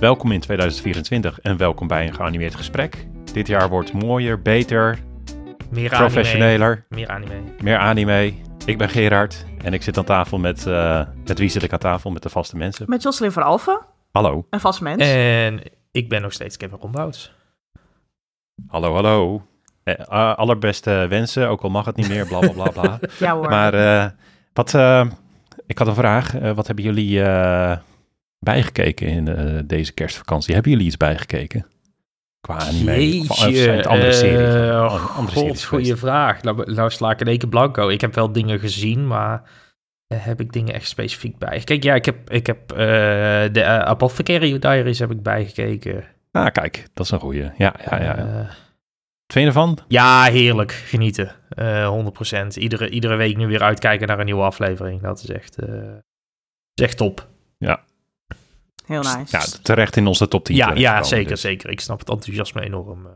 Welkom in 2024 en welkom bij een geanimeerd gesprek. Dit jaar wordt mooier, beter, Meer professioneler, anime. Meer anime. meer anime. Ik ben Gerard en ik zit aan tafel met, eh, met wie zit ik aan tafel? Met de vaste mensen. Met Jocelyn van Alphen, Hallo, een vast mens. En ik ben nog steeds Kevin Rombouts. hallo, hallo. Eh, allerbeste wensen, ook al mag het niet meer, bla bla bla bla. ja hoor. Maar eh, wat, eh, ik had een vraag. Wat hebben jullie eh, bijgekeken in eh, deze kerstvakantie? Hebben jullie iets bijgekeken? Qua anime? Of, of zijn het andere series? eh, Andere- God, goede vraag. Nou, nou sla ik in één keer blanco. Ik heb wel dingen gezien, maar eh, heb ik dingen echt specifiek bij? Kijk, ja, ik heb, ik heb eh, de eh, Apothecary Diaries heb ik bijgekeken. Ah, kijk, dat is een goeie. Ja, ja, ja. ja. Eh, je ervan? ja, heerlijk. Genieten. Eh 100%. Iedere, iedere week nu weer uitkijken naar een nieuwe aflevering. Dat is echt, eh, is echt top. Heel nice. Ja, terecht in onze top 10. Ja, ja zeker, dus. zeker. Ik snap het enthousiasme enorm. eh.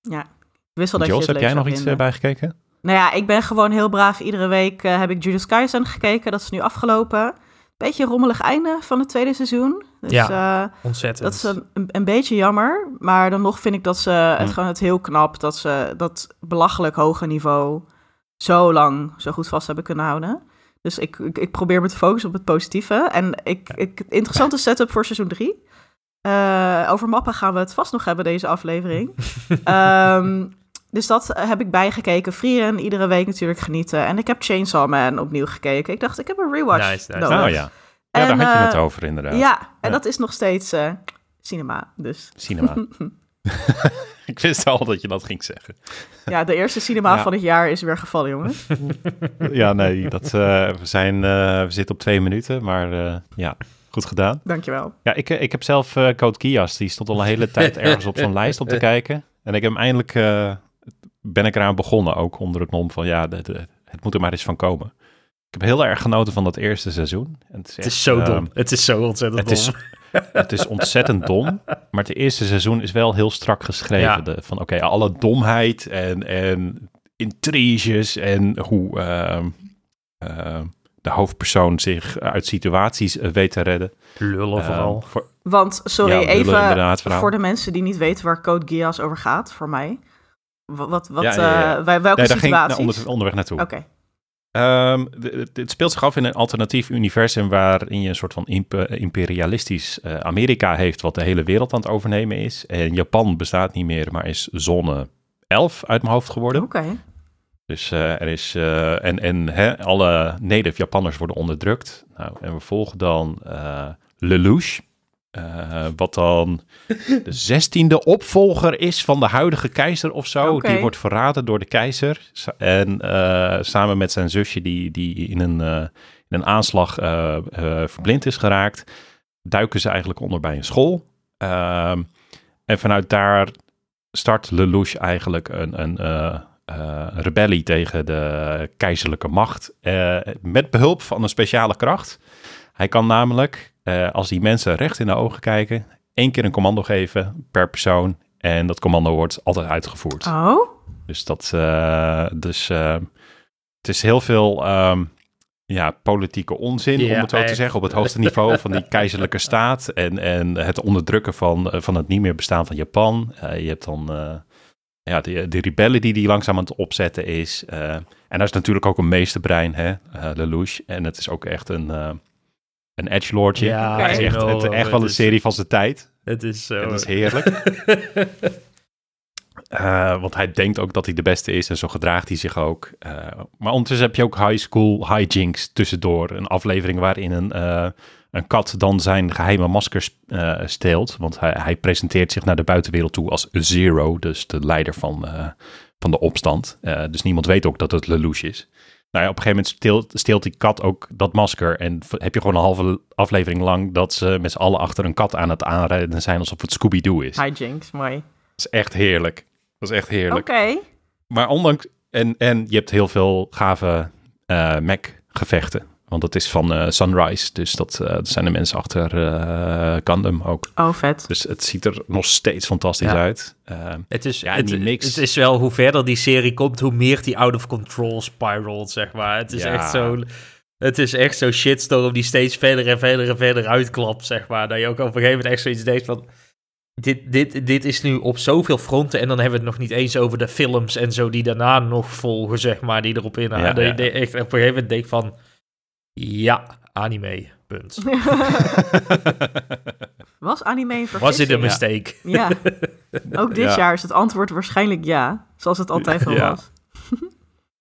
Ja. Ik wist wel dat Jos, heb jij nog iets eh, vinden. bijgekeken? Nou ja, ik ben gewoon heel braaf. Iedere week eh, heb ik Jujutsu Kaisen gekeken. Dat is nu afgelopen. Beetje een rommelig einde van het tweede seizoen. Dus Ja. eh, Ontzettend. dat is een, een, een beetje jammer. Maar dan nog vind ik dat ze het Hm. gewoon het heel knap... dat ze dat belachelijk hoge niveau zo lang zo goed vast hebben kunnen houden. Dus ik, ik, ik probeer me te focussen op het positieve. En ik, ik, interessante setup voor seizoen 3. over mappen gaan we het vast nog hebben, deze aflevering. Ehm, dus dat heb ik bijgekeken. Frieren, iedere week natuurlijk genieten. En ik heb Chainsaw Man opnieuw gekeken. Ik dacht, ik heb een rewatch Nice, nice. nodig. Oh ja. Ja, En, daar had je het eh, over inderdaad. Ja, en Ja. dat is nog steeds eh, cinema. Dus Cinema. ik wist al dat je dat ging zeggen. ja, de eerste cinema Ja. van het jaar is weer gevallen, jongens. Ja, nee, dat, eh, we, zijn, eh, we zitten op twee minuten, maar eh, ja, goed gedaan. Dankjewel. Ja, ik, ik heb zelf eh Code Kias, die stond al een hele tijd ergens op zo'n lijst om te kijken. En ik heb hem eindelijk, eh, ben ik eraan begonnen, ook onder het mom van, ja, de- de- het moet er maar eens van komen. Ik heb heel erg genoten van dat eerste seizoen. En het is, Het echt, is zo eh, dom. Het is zo ontzettend het is, dom. Het is ontzettend dom, maar het eerste seizoen is wel heel strak geschreven. Ja. De, van oké, alle domheid en, en intriges en hoe ehm, ehm, de hoofdpersoon zich uit situaties eh, weet te redden. Lullen vooral. Ehm, voor- Want, sorry, Ja, even vooral. voor de mensen die niet weten waar Code Geass over gaat, voor mij. Wat, wat, wat Ja, ja, ja. eh, welke nee, daar ging ik situaties? onder, onderweg naartoe. Oké, de- het- speelt zich af in een alternatief universum waarin je een soort van impe- imperialistisch eh, Amerika heeft wat de hele wereld aan het overnemen is. En Japan bestaat niet meer, maar is zone 11 uit mijn hoofd geworden. oké. Dus eh, er is, eh, en, en hè, alle native Japanners worden onderdrukt. Nou, en we volgen dan Lelouch, eh, wat dan de zestiende opvolger is van de huidige keizer of zo. Die wordt verraden door de keizer. En eh, samen met zijn zusje, die, die in, een, eh, in een aanslag verblind is geraakt, duiken ze eigenlijk onder bij een school. Ehm, en vanuit daar start Lelouch eigenlijk een, een rebellie tegen de keizerlijke macht. met behulp van een speciale kracht. Hij kan namelijk, eh, als die mensen recht in de ogen kijken, één keer een commando geven per persoon. En dat commando wordt altijd uitgevoerd. Oh, Dus dat, eh, dus eh, het is heel veel ehm, ja, politieke onzin, om het zo te zeggen, op het hoogste niveau van die keizerlijke staat en, en het onderdrukken van, eh, van het niet meer bestaan van Japan. Eh, je hebt dan eh, ja, de, de rebellen die die langzaam aan het opzetten is. eh, en daar is natuurlijk ook een meesterbrein, hè, Lelouch. En het is ook echt een, eh een edgelordje. Ja, Hij is echt, het, echt wel een Het serie van zijn tijd. Het is zo... Het is heerlijk. Eh, want hij denkt ook dat hij de beste is en zo gedraagt hij zich ook. Eh, maar ondertussen heb je ook high school hijinks tussendoor. Een aflevering waarin een, eh, een kat dan zijn geheime masker eh, steelt. Want hij, hij presenteert zich naar de buitenwereld toe als Zero, dus de leider van, van de opstand. Dus niemand weet ook dat het Lelouch is. Nou ja, op een gegeven moment steelt, steelt die kat ook dat masker. En heb je gewoon een halve aflevering lang dat ze met z'n allen achter een kat aan het aanrijden zijn alsof het Scooby-Doo is. hijinks, mooi. Dat is echt heerlijk. Dat is echt heerlijk. Oké, Maar ondanks... En, en je hebt heel veel gave eh Mac-gevechten. Want dat is van eh, Sunrise. Dus dat, eh, dat zijn de mensen achter eh Gundam ook. oh vet. Dus het ziet er nog steeds fantastisch Ja. uit. Het is, Ja, het, mix. het is wel hoe verder die serie komt, hoe meer die out of control spiralt, zeg maar. Het is Ja. echt zo... Het is echt zo'n shitstorm die steeds verder en verder en verder uitklapt, zeg maar. Dat je ook op een gegeven moment echt zoiets denkt van... Dit, dit, dit is nu op zoveel fronten en dan hebben we het nog niet eens over de films en zo die daarna nog volgen, zeg maar, die erop. Ja, ja. de- echt op een gegeven moment denkt van... Ja, anime, punt. Was anime een Was dit een mistake? Ja, ook dit Ja. jaar is het antwoord waarschijnlijk ja. Zoals het altijd al Ja. was.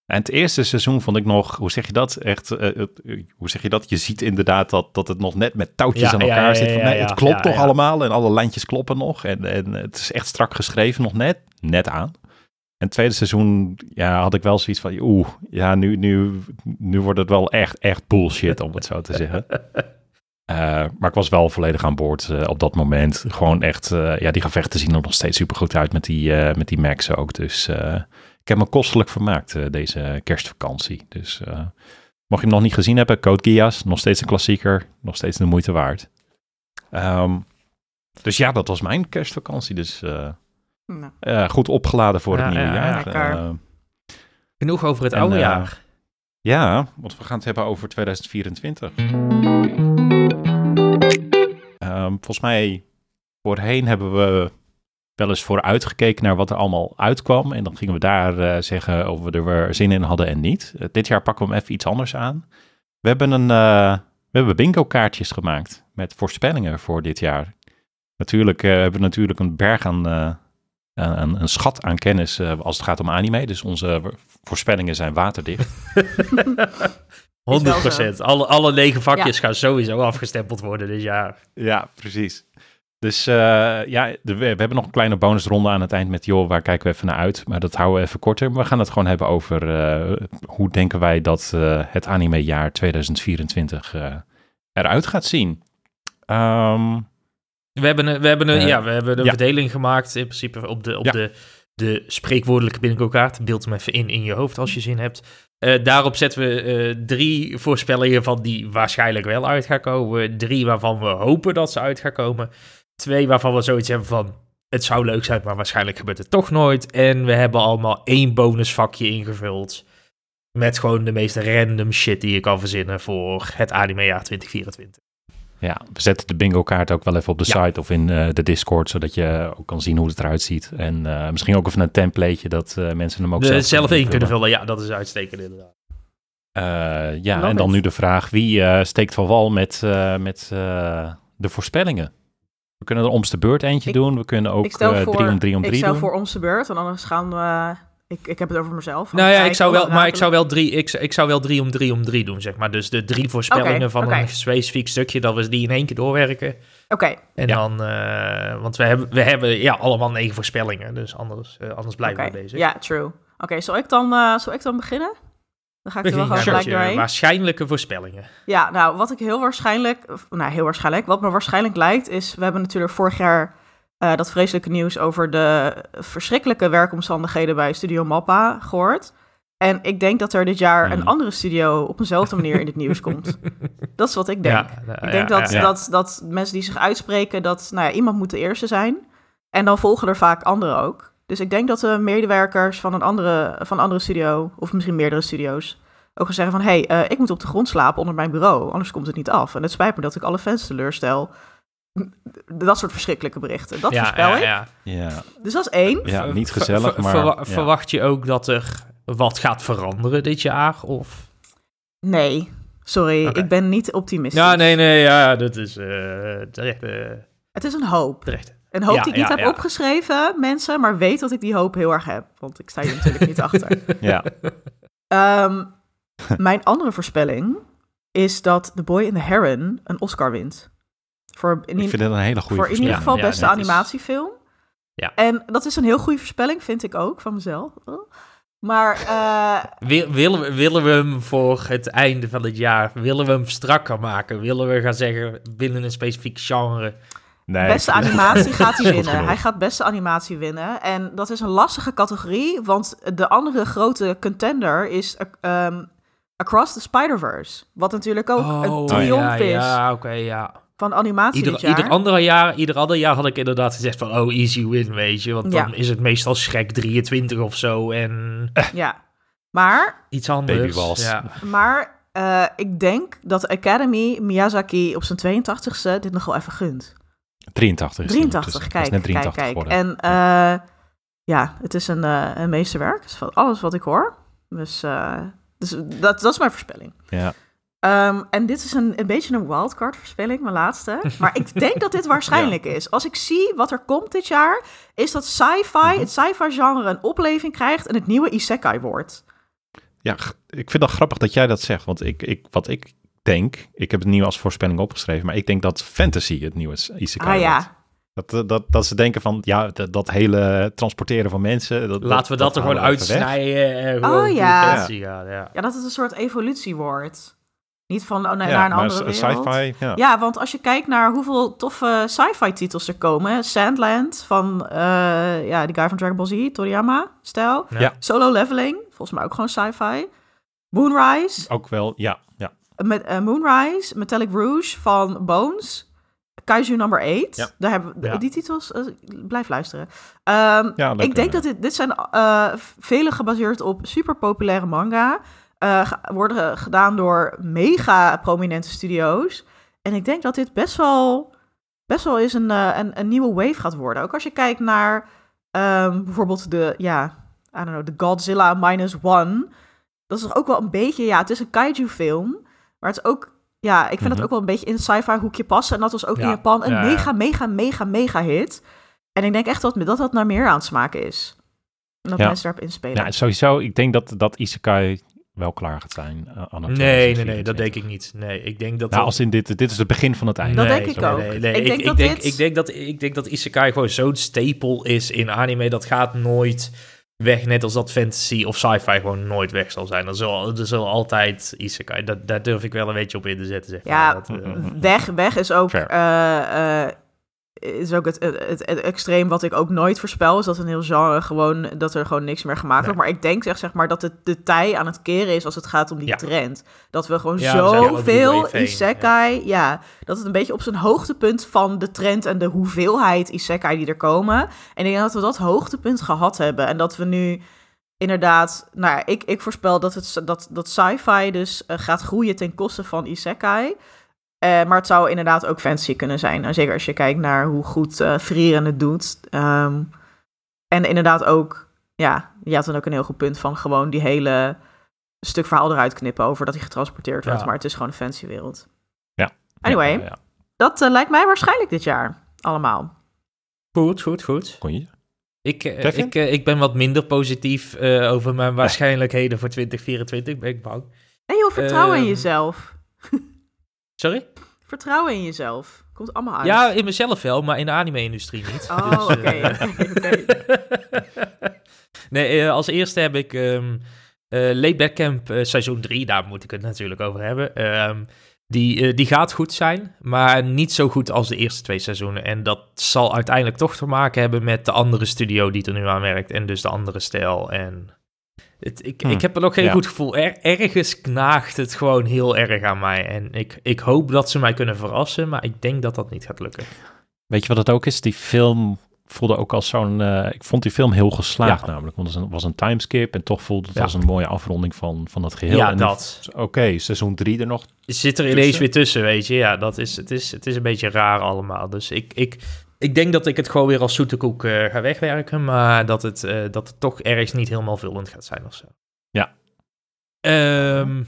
En het eerste seizoen vond ik nog, hoe zeg je dat? Echt, eh, eh, hoe zeg je dat? Je ziet inderdaad dat, dat het nog net met touwtjes Ja, aan elkaar ja, zit. Van, ja, nee, ja, het klopt ja, toch ja. allemaal en alle lijntjes kloppen nog. En, en het is echt strak geschreven nog net, net aan. En het tweede seizoen ja, had ik wel zoiets van, oeh, ja, nu, nu, nu wordt het wel echt, echt bullshit, om het zo te zeggen. Eh, maar ik was wel volledig aan boord eh, op dat moment. Gewoon echt, eh, ja, die gevechten zien er nog steeds super goed uit met die, met die Max ook. Dus ik heb me kostelijk vermaakt deze kerstvakantie. Dus mocht je hem nog niet gezien hebben, Code Geass, nog steeds een klassieker, nog steeds de moeite waard. Ehm, dus ja, dat was mijn kerstvakantie. Dus Nou, eh, goed opgeladen voor Ja, het nieuwe ja, jaar. Eh, Genoeg over het En, oude eh, jaar. ja, want we gaan het hebben over 2024. Ehm, volgens mij, voorheen hebben we wel eens vooruitgekeken naar wat er allemaal uitkwam. En dan gingen we daar eh, zeggen of we er weer zin in hadden en niet. Dit jaar pakken we hem even iets anders aan. We hebben, een, eh, we hebben bingo kaartjes gemaakt met voorspellingen voor dit jaar. Natuurlijk eh, hebben we natuurlijk een berg aan, eh, een, een schat aan kennis eh, als het gaat om anime. Dus onze voorspellingen zijn waterdicht. 100%. Alle, alle negen vakjes gaan sowieso afgestempeld worden dit jaar. Ja, precies. Dus eh, ja, de- we, hebben nog een kleine bonusronde aan het eind met joh, waar kijken we even naar uit. Maar dat houden we even korter. We gaan het gewoon hebben over eh, hoe denken wij dat het animejaar 2024 eh, eruit gaat zien. Ehm, We hebben een, we hebben een, Eh, ja, we hebben een ja. verdeling gemaakt in principe op de, op Ja. de, de spreekwoordelijke bingo-kaart. Beeld hem even in in je hoofd als je zin hebt. Eh, daarop zetten we eh, drie voorspellingen van die waarschijnlijk wel uit gaan komen. Drie waarvan we hopen dat ze uit gaan komen. Twee waarvan we zoiets hebben van... Het zou leuk zijn, maar waarschijnlijk gebeurt het toch nooit. En we hebben allemaal één bonusvakje ingevuld. Met gewoon de meest random shit die je kan verzinnen voor het animejaar 2024. Ja, we zetten de bingo kaart ook wel even op de Ja. site of in eh, de Discord, zodat je ook kan zien hoe het eruit ziet. En eh, misschien ook even een templateje dat eh, mensen hem ook De zelf, zelf in kunnen vullen. ja, dat is uitstekend inderdaad. Eh, ja, Love en dan it. nu de vraag, wie eh, steekt van wal met, eh, met eh, de voorspellingen? We kunnen er omste beurt eentje Ik- doen. We kunnen ook ik stel drie om drie om ik drie stel doen. voor om de beurt, want anders gaan we... Ik, ik heb het over mezelf. Nou ja, ik zou wel, maar ik zou wel drie, ik, ik zou wel drie om drie om drie doen, zeg maar. Dus de drie voorspellingen van een specifiek stukje, dat we die in één keer doorwerken. Oké, En Ja. dan, eh, want we hebben, we hebben ja, allemaal negen voorspellingen, dus anders, eh, anders blijven we bezig. Ja, true. Oké, zal ik dan uh, zal ik dan beginnen? Dan ga ik er wel gewoon gelijk waarschijnlijke voorspellingen. Ja, nou, wat ik heel waarschijnlijk, of, nou heel waarschijnlijk, wat me waarschijnlijk lijkt, is, we hebben natuurlijk vorig jaar eh, dat vreselijke nieuws over de verschrikkelijke werkomstandigheden bij Studio Mappa gehoord. En ik denk dat er dit jaar een Mhm. andere studio op eenzelfde manier in het nieuws komt. Dat is wat ik denk. Ja, ik denk ja, dat, ja. Dat, dat mensen die zich uitspreken, dat nou ja, iemand moet de eerste zijn. En dan volgen er vaak anderen ook. Dus ik denk dat de medewerkers van een andere, van een andere studio, of misschien meerdere studio's, ook gaan zeggen van... hé, hey, eh, ik moet op de grond slapen onder mijn bureau, anders komt het niet af. En het spijt me dat ik alle fans teleurstel. Dat soort verschrikkelijke berichten. Dat Ja, voorspel ja, ik. ja. Ja, Dus dat is één. ja niet ver- gezellig, ver- maar... verwa- ja. Verwacht je ook dat er wat gaat veranderen dit jaar? Of... Nee, sorry, ik ben niet optimistisch. Ja, nee, nee, ja, dat is eh, terecht. eh, Het is een hoop. terecht. Een hoop Ja, die ik niet ja, heb ja. opgeschreven, mensen, maar weet dat ik die hoop heel erg heb. Want ik sta hier natuurlijk niet achter. Ja, Ehm, mijn andere voorspelling is dat The Boy in the Heron een Oscar wint. Voor in, ik vind het een hele goede voor in ieder geval Ja, beste animatiefilm. Ja. En dat is een heel goede voorspelling, vind ik ook, van mezelf. Maar eh, Wil- willen, we, willen we hem voor het einde van het jaar, willen we hem strakker maken? Willen we gaan zeggen, binnen een specifiek genre? Nee, beste animatie gaat hij winnen. Hij gaat beste animatie winnen. En dat is een lastige categorie, want de andere grote contender is ehm, Across the Spider-Verse. Wat natuurlijk ook een triomf Oh, ja, is ja, oké, ja. Van animatie dit Ieder, jaar. ieder, andere jaar, ieder ander jaar had ik inderdaad gezegd van, oh, easy win, weet je. Want dan Ja. is het meestal Shrek 23 of zo en Ja, maar, iets anders. Baby Wals. Ja. maar eh, ik denk dat de Academy Miyazaki op zijn 82ste dit nog wel even gunt. 83. is het 83, ondertussen. Het kijk, is net kijk, 83 kijk. geworden. En eh, ja, het is een, eh, een meesterwerk. Het is van alles wat ik hoor. Dus, eh, dus dat, dat is mijn voorspelling. Ja. Ehm, en dit is een, een beetje een wildcard voorspelling, mijn laatste. Maar ik denk dat dit waarschijnlijk is. Als ik zie wat er komt dit jaar, is dat sci-fi, Mhm. het sci-fi genre een opleving krijgt en het nieuwe isekai wordt. Ja, ik vind dat grappig dat jij dat zegt. Want ik, ik, wat ik denk, ik heb het nieuw als voorspelling opgeschreven, maar ik denk dat fantasy het nieuwe is- isekai Ah wordt. ja, Dat, eh, dat, dat ze denken van, ja, dat, dat hele transporteren van mensen. Dat, Laten we dat, er gewoon uitsnijden en gewoon Oh. Ja. ja, dat het een soort evolutie wordt. Niet van oh, naar, Ja, naar een andere sci-fi, ja. Ja, want als je kijkt naar hoeveel toffe sci-fi titels er komen. Sandland van eh, ja, die guy van Dragon Ball Z, Toriyama, stijl. Ja. Solo Leveling, volgens mij ook gewoon sci-fi. Moonrise, Ook wel, ja, ja. met, eh, Moonrise, Metallic Rouge van Bones. Kaiju number 8. Ja. Daar hebben we Ja. die titels. eh, blijf luisteren. Ehm, ja leuk, ik denk ja. dat dit, dit zijn eh vele gebaseerd op super populaire manga. Ge- worden gedaan door mega prominente studio's. En ik denk dat dit best wel, best wel eens een, eh, een, een nieuwe wave gaat worden. Ook als je kijkt naar ehm, bijvoorbeeld de, ja, I don't know, de Godzilla Minus One. Dat is toch ook wel een beetje, ja, het is een kaiju film. Maar het is ook, ja, ik vind Mhm. het ook wel een beetje in het sci-fi hoekje passen. En dat was ook in Ja, Japan een ja, ja. mega, mega, mega, mega hit. En ik denk echt dat dat, dat naar meer aan het smaken is. En dat mensen daarop inspelen. Ja, sowieso, ik denk dat, dat isekai wel klaar gaat zijn. eh, anno Nee, nee, nee, 2024. dat denk ik niet. Nee, ik denk dat... Nou, als in dit, dit is het begin van het einde. Dat denk ik ook. nee, nee. Ik denk ik, dat denk, dit- ik, denk dat, ik denk dat Isekai gewoon zo'n stapel is in anime. Dat gaat nooit weg. Net als dat fantasy of sci-fi gewoon nooit weg zal zijn. Er zal, er zal altijd Isekai. Dat, daar durf ik wel een beetje op in te zetten. Zeg Ja, maar. Dat, eh, weg, weg is ook, Fair. Is ook het, het, het, het extreem wat ik ook nooit voorspel. Is dat een heel genre gewoon, dat er gewoon niks meer gemaakt Nee. wordt. Maar ik denk zeg, zeg maar dat het de tij aan het keren is als het gaat om die Ja. trend. Dat we gewoon Ja, zoveel isekai, ja. dat het een beetje op zijn hoogtepunt van de trend en de hoeveelheid isekai die er komen. En ik denk dat we dat hoogtepunt gehad hebben. En dat we nu inderdaad, nou ja, ik, ik voorspel dat, het, dat, dat sci-fi dus eh, gaat groeien ten koste van isekai. Eh, maar het zou inderdaad ook fantasy kunnen zijn. Nou, zeker als je kijkt naar hoe goed eh Frieren het doet. Ehm, en inderdaad ook, ja, je had dan ook een heel goed punt van gewoon die hele stuk verhaal eruit knippen over dat hij getransporteerd wordt. Ja. Maar het is gewoon een fantasy wereld. Ja. Anyway, Ja, ja, ja. dat eh, lijkt mij waarschijnlijk dit jaar allemaal. Goed, goed, goed. Kon je? Ik, ik, ik ben wat minder positief eh, over mijn waarschijnlijkheden voor 2024. Ben ik bang. En joh, vertrouwen in Ehm, jezelf. Sorry? Vertrouwen in jezelf. Komt allemaal uit. Ja, in mezelf wel, maar in de anime-industrie niet. Oh, Dus, oké, eh, nee, eh, als eerste heb ik eh Laidback Camp seizoen 3. Daar moet ik het natuurlijk over hebben. Ehm, die, die gaat goed zijn, maar niet zo goed als de eerste twee seizoenen. En dat zal uiteindelijk toch te maken hebben met de andere studio die er nu aan werkt. En dus de andere stijl. En het, ik, Hmm, ik heb er nog geen ja. goed gevoel. Er, ergens knaagt het gewoon heel erg aan mij. En ik, ik hoop dat ze mij kunnen verrassen, maar ik denk dat dat niet gaat lukken. Weet je wat het ook is? Die film voelde ook als zo'n... eh, ik vond die film heel geslaagd Ja. namelijk. Want het was een, was een timeskip en toch voelde het Ja. als een mooie afronding van, van het geheel. ja, En dat. Oké, seizoen drie er nog. zit er ineens tussen. weer tussen, weet je. Ja, dat is, het, is, het is een beetje raar allemaal. Dus ik, ik, ik denk dat ik het gewoon weer als zoete koek eh, ga wegwerken. Maar dat het, eh, dat het toch ergens niet helemaal vullend gaat zijn of zo. Ja. Ehm,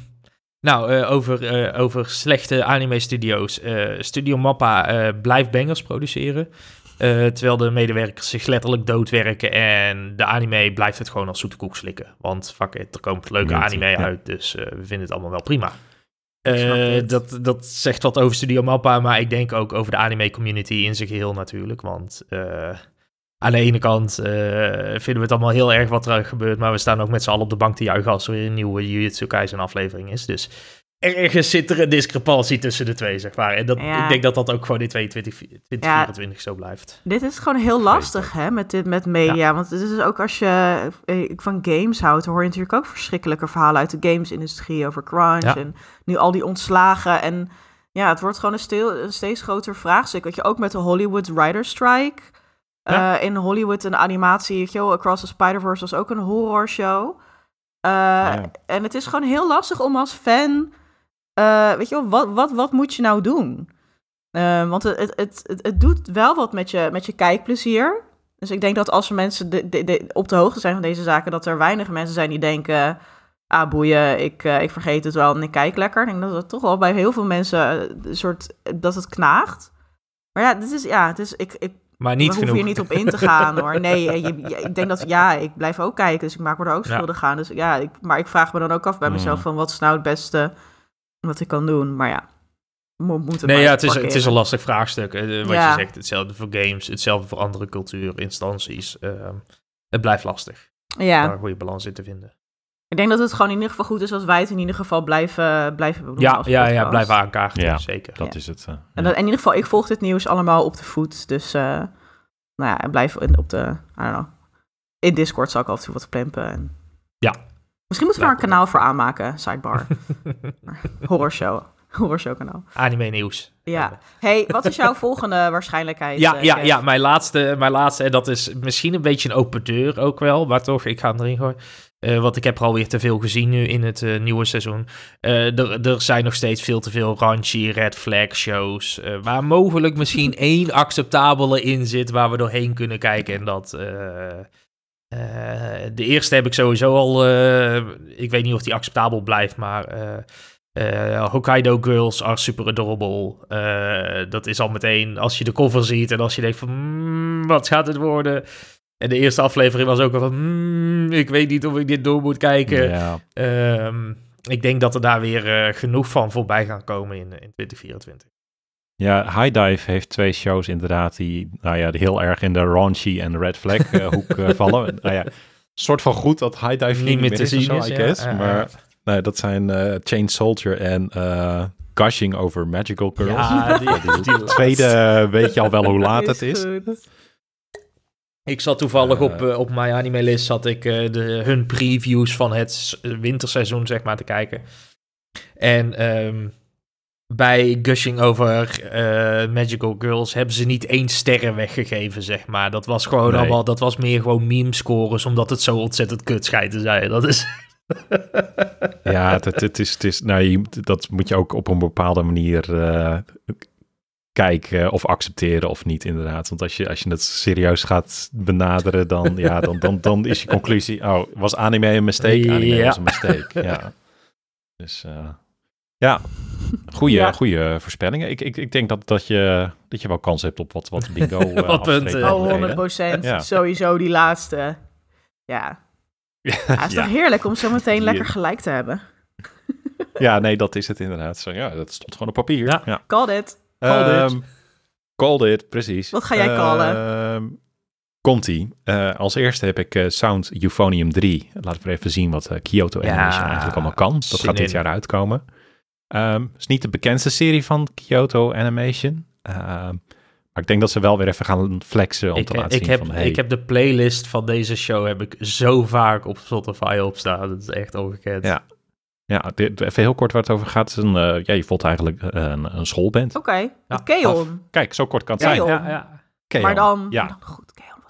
nou, eh, over, over slechte anime-studio's. Studio Mappa blijft bangers produceren. Terwijl de medewerkers zich letterlijk doodwerken. En de anime blijft het gewoon als zoete koek slikken. Want fuck it, er komt leuke anime uit. Dus we vinden het allemaal wel prima. Eh, dat, dat zegt wat over Studio Mappa, maar ik denk ook over de anime-community in zijn geheel natuurlijk. Want eh, aan de ene kant eh, vinden we het allemaal heel erg wat er gebeurt, maar we staan ook met z'n allen op de bank te juichen als er weer een nieuwe Jujutsu Kaisen aflevering is. Dus ergens zit er een discrepantie tussen de twee, zeg maar. En dat, Ja. ik denk dat dat ook gewoon in 2020 2024 zo blijft. Dit is gewoon heel lastig, hè, met, dit, met media. Want het is dus ook als je eh, van games houdt, hoor je natuurlijk ook verschrikkelijke verhalen uit de gamesindustrie over crunch Ja. en nu al die ontslagen. En ja, het wordt gewoon een, een steeds groter vraagstuk. Weet je, ook met de Hollywood Writer Strike. Ja. Eh, in Hollywood een animatie, wel, Across the Spider-Verse was ook een horrorshow. Uh, Ja. En het is gewoon heel lastig om als fan eh, weet je wel, wat, wat, wat moet je nou doen? Eh, want het, het, het, het, doet wel wat met je, met je kijkplezier. Dus ik denk dat als er mensen de, de, de- op de hoogte zijn van deze zaken, dat er weinig mensen zijn die denken, ah boeien, ik, eh, ik vergeet het wel en ik kijk lekker. Ik denk dat het toch wel bij heel veel mensen eh, een soort, dat het knaagt. Maar ja, dit is, ja, het is, ik, ik Maar niet genoeg. hier niet op in te gaan hoor. Nee, je, je- ik denk dat ja, ik blijf ook kijken, dus ik maak me er ook Ja. schuldig aan. Dus ja, ik, maar ik vraag me dan ook af bij Mm. mezelf van wat is nou het beste wat ik kan doen. Maar ja, mo moet het Nee, ja, het is, het is een lastig vraagstuk. eh, wat Ja. je zegt, hetzelfde voor games, hetzelfde voor andere cultuurinstanties. Ehm het blijft lastig Ja, daar een goede balans in te vinden. ik denk dat het gewoon in ieder geval goed is als wij het in ieder geval blijven, blijven doen Ja, als ja, ja, blijven aankaarten, Ja. zeker. Dat Ja. is het. eh, En dan, in ieder geval, ik volg dit nieuws allemaal op de voet. Dus, eh, nou ja, en blijf in, op de, I don't know. In Discord zal ik af en toe wat plempen. En... Ja. Misschien moeten we daar een kanaal voor aanmaken, sidebar. Horrorshow. Horrorshow kanaal. Anime nieuws. Ja. Hey, wat is jouw volgende waarschijnlijkheid? Ja, eh, ja, Kev? ja mijn, laatste, mijn laatste, en dat is misschien een beetje een open deur ook wel, maar toch, ik ga hem erin gooien. Eh, want ik heb er alweer te veel gezien nu in het eh, nieuwe seizoen. Er, zijn nog steeds veel te veel raunchy red flag shows. waar mogelijk misschien één acceptabele in zit waar we doorheen kunnen kijken. En dat. Eh, de eerste heb ik sowieso al. eh, ik weet niet of die acceptabel blijft, maar. eh, Hokkaido Girls are super adorable. Dat is al meteen als je de cover ziet en als je denkt van "Mm, wat gaat het worden? En de eerste aflevering was ook al van "Mm, ik weet niet of ik dit door moet kijken. ja. Ehm, ik denk dat er daar weer genoeg van voorbij gaan komen in, in 2024. Ja, High Dive heeft twee shows inderdaad die, nou ja, die heel erg in de raunchy en de red flag eh, hoek eh, vallen. Nou ja, soort van goed dat High Dive Niet meer te is zien is, I ja. guess. Ja, maar ja. nee, dat zijn eh Chain Soldier en eh Gushing over Magical Girls. Ja, die, die Tweede weet je al wel hoe laat het is. goed. Ik zat toevallig op, op mijn anime list, zat ik eh, de, hun previews van het winterseizoen, zeg maar, te kijken. En ehm, bij Gushing over eh, Magical Girls hebben ze niet één sterren weggegeven, zeg maar. Dat was gewoon Nee. allemaal, dat was meer gewoon meme scores, omdat het zo ontzettend kut schijnt te zijn. Dat is... Ja, het, het, is, het is, nou, je, dat moet je ook op een bepaalde manier eh, kijken of accepteren of niet, inderdaad. Want als je, als je het serieus gaat benaderen, dan, ja, dan, dan, dan is je conclusie, oh, was anime een mistake? Anime Ja. was een mistake, ja. Dus eh, ja, goede Ja. goede voorspellingen. Ik, ik, ik denk dat, dat, je, dat je wel kans hebt op wat, wat bingo eh, Wat punten. Oh, 100 Ja. Sowieso die laatste. Ja. ja het is ja. toch heerlijk om zo meteen lekker gelijk te hebben. ja, nee, dat is het inderdaad. Zo, ja, dat stond gewoon op papier. Ja. ja. Called it. Called it. Ehm, called it, precies. Wat ga jij callen? Ehm, Komt-ie. Eh, als eerste heb ik eh, Sound Euphonium 3. Laten we even zien wat Kyoto Ja, Animation eigenlijk allemaal kan. Dat gaat dit in. jaar uitkomen. Ehm is niet de bekendste serie van Kyoto Animation. Ehm, maar ik denk dat ze wel weer even gaan flexen om Ik, te laten ik, zien heb, van... Hey, ik heb de playlist van deze show heb ik zo vaak op Spotify opstaan. Dat is echt ongekend. Ja. Ja, dit, even heel kort waar het over gaat. Is een, eh, ja, je voelt eigenlijk eh, een, een schoolband. Oké. Ja, Keon. Kijk, zo kort kan het zijn. ja, ja. Keon. Maar dan... Ja.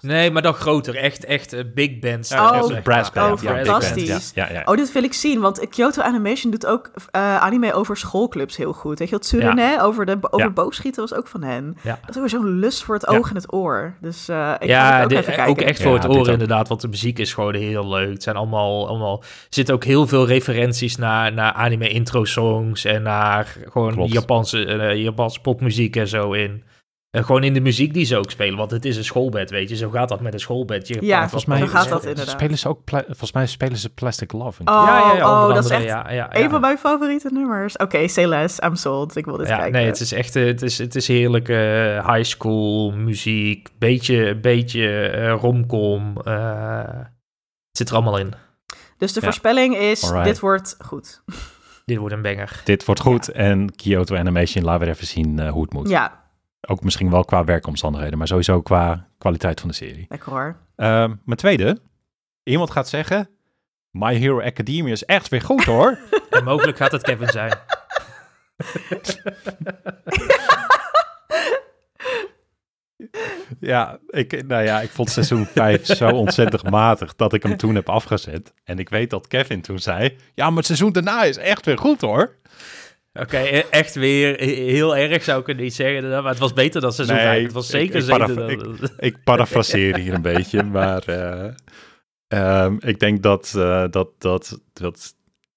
Nee, maar dan groter. Echt, echt eh, big bands. Ja, Oh, brass band. oh, fantastisch. band. Ja, ja, ja. Oh, dit wil ik zien, want Kyoto Animation doet ook eh, anime over schoolclubs heel goed. Weet je wat Tsurune over, de, over Ja. boogschieten was ook van hen. Ja. Dat is ook weer zo'n lust voor het Ja. oog en het oor. Dus eh, ik ga ja, het ook dit- even kijken. ook echt voor Ja, het oor inderdaad, want de muziek is gewoon heel leuk. Het zijn allemaal, allemaal, er zitten ook heel veel referenties naar, naar anime intro songs en naar gewoon. Japanse, eh, Japanse popmuziek en zo in. En gewoon in de muziek die ze ook spelen, want het is een schoolbed, weet je. Zo gaat dat met een schoolbed. Je Ja, Volgens mij gaat dat inderdaad. spelen ze ook, volgens mij spelen ze Plastic Love. Oh, Ja, ja, ja, oh, dat is echt ja, ja, een van mijn favoriete nummers. Oké, say less, I'm sold. Ik wil dit Ja, kijken. nee, het is echt, eh, het is, het is heerlijke eh, high school muziek, beetje, beetje eh, romcom. eh, het zit er allemaal in. Dus de Ja. voorspelling is, Alright. dit wordt goed. Dit wordt een banger. Dit wordt goed. En Kyoto Animation, laten we even zien eh, hoe het moet. Ja, Ook misschien wel qua werkomstandigheden, maar sowieso qua kwaliteit van de serie. lekker hoor. Ehm, mijn tweede. Iemand gaat zeggen, My Hero Academia is echt weer goed hoor. En mogelijk gaat het Kevin zijn. ja, ik, nou ja, ik vond seizoen 5 zo ontzettend matig dat ik hem toen heb afgezet. En ik weet dat Kevin toen zei, ja, maar het seizoen daarna is echt weer goed hoor. Oké, e- echt weer heel erg zou ik het niet zeggen. Maar het was beter dan seizoen Nee, 5. Het was ik- zeker ik paraf- dan... Ik parafraseer hier een beetje, maar eh, ehm, ik denk dat, eh, dat, dat, dat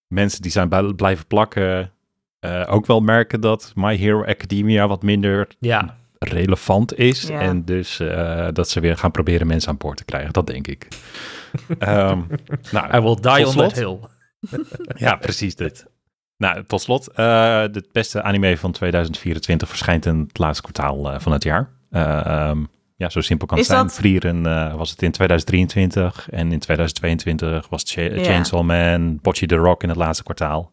mensen die zijn blijven plakken eh, ook wel merken dat My Hero Academia wat minder Ja, relevant is. Ja. En dus eh, dat ze weer gaan proberen mensen aan boord te krijgen. Dat denk ik. Ehm, nou, I will die on slot. that hill. ja, precies dit. Nou, tot slot. eh het beste anime van 2024 verschijnt in het laatste kwartaal eh, van het jaar. Eh, ehm, ja, zo simpel kan het zijn. dat- Vrieren eh, was het in 2023 en in 2022 was het Ja. Chainsaw Man, Bocce the Rock in het laatste kwartaal.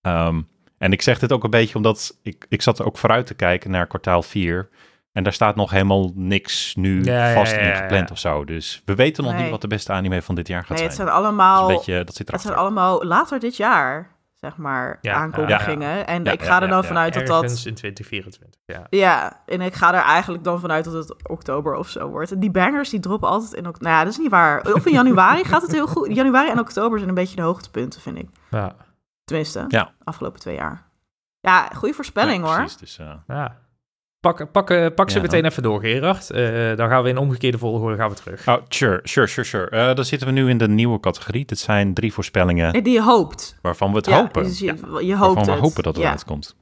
Ehm, en ik zeg dit ook een beetje omdat ik, ik zat er ook vooruit te kijken naar kwartaal 4. En daar staat nog helemaal niks nu Ja, ja, vast ja, in gepland of zo. Dus we weten nog Nee. niet wat de beste anime van dit jaar gaat Nee, het zijn. zijn Dat, allemaal, is een beetje, dat zit het zijn allemaal later dit jaar, zeg maar, Ja, aankondigingen. En Ja, ik ga er dan ja. vanuit dat Ergens dat... in 2024, ja. Ja, en ik ga er eigenlijk dan vanuit dat het oktober of zo wordt. En die bangers die droppen altijd in oktober. Nou ja, dat is niet waar. Of in januari gaat het heel goed. Januari en oktober zijn een beetje de hoogtepunten, vind ik. Ja, Tenminste, Ja. afgelopen twee jaar. Ja, goede voorspelling Ja, hoor. precies, dus, eh, ja. Pak, pak, eh, pak ze Ja, meteen even door, Gerard. Eh, dan gaan we in omgekeerde volgorde gaan we terug. Oh, sure, sure, sure, sure. Eh, dan zitten we nu in de nieuwe categorie. Dit zijn drie voorspellingen die je hoopt. waarvan we het ja, hopen. dus je, je hoopt waarvan we het. hopen dat het ja. uitkomt.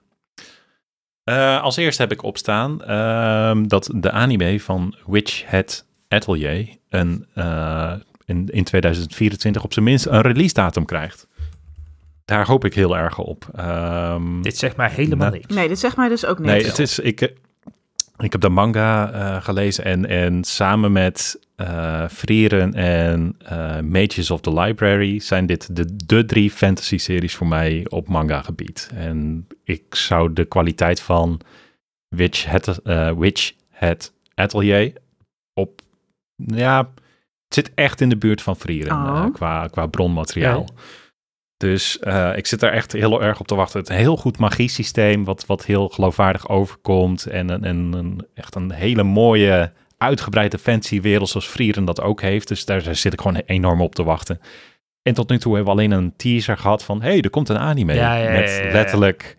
Eh, als eerste heb ik opstaan ehm, dat de anime van Witch Hat Atelier een, eh, in, in 2024 op zijn minst een release datum krijgt. Daar hoop ik heel erg op. Ehm, Dit zegt mij helemaal niks. Nee, dit zegt mij dus ook niks. Nee, het is, ik, ik heb de manga eh, gelezen en, en samen met eh Frieren en eh, Mages of the Library zijn dit de, de drie fantasy-series voor mij op manga-gebied. En ik zou de kwaliteit van Witch eh, Witch Hat Atelier op, ja, het zit echt in de buurt van Frieren Oh. qua, qua bronmateriaal. Ja. Dus eh, ik zit daar echt heel erg op te wachten. Het heel goed magiesysteem, wat, wat heel geloofwaardig overkomt. En, een en echt een hele mooie, uitgebreide fancy-wereld zoals Frieren dat ook heeft. Dus daar, daar zit ik gewoon enorm op te wachten. En tot nu toe hebben we alleen een teaser gehad van... hey, er komt een anime. Ja, ja, met ja, letterlijk...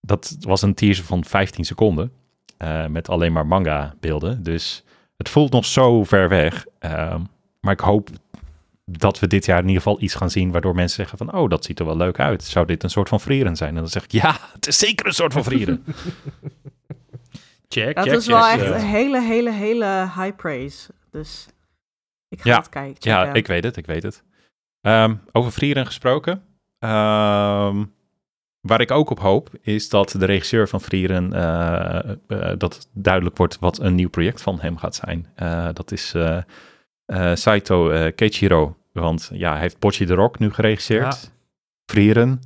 Dat was een teaser van 15 seconden. eh, met alleen maar manga-beelden. Dus het voelt nog zo ver weg. Ehm, maar ik hoop dat we dit jaar in ieder geval iets gaan zien waardoor mensen zeggen van, oh, dat ziet er wel leuk uit. Zou dit een soort van vrieren zijn? En dan zeg ik, ja, het is zeker een soort van vrieren. Check, Dat check, is wel echt eh. een hele, hele, hele high praise. Dus ik ga Ja. het kijken. ja, ik weet het, ik weet het. Ehm, over vrieren gesproken. Ehm, waar ik ook op hoop, is dat de regisseur van Vrieren, eh, eh, dat het duidelijk wordt wat een nieuw project van hem gaat zijn. Eh, dat is eh, eh, Saito eh, Keiichiro. Want ja, hij heeft Bocce the Rock nu geregisseerd. Ja. Vrieren.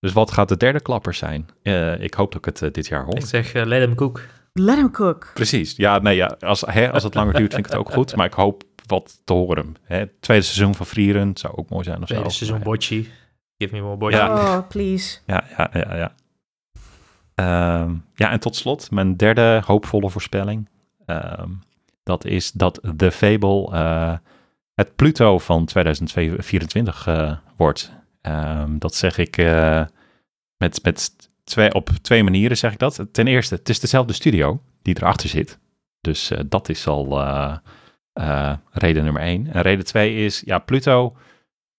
Dus wat gaat de derde klapper zijn? Eh, ik hoop dat ik het eh, dit jaar hoor. Ik zeg, eh, let hem cook. Let him cook. Precies. Ja, nee, ja, als, hè, als het langer duurt vind ik het ook goed. Maar ik hoop wat te horen. Hè. Het tweede seizoen van Vrieren zou ook mooi zijn of Tweede zo. seizoen Maar- Bocci. Give me more Bocci. Ja. Oh, please. Ja, ja, ja, ja. Ehm, ja, en tot slot, mijn derde hoopvolle voorspelling. Ehm, dat is dat The Fable eh, het Pluto van 2024 eh, wordt. Ehm, dat zeg ik eh, met, met twee, op twee manieren, zeg ik dat. Ten eerste, het is dezelfde studio die erachter zit. Dus dat is al reden nummer één. En reden twee is, ja, Pluto...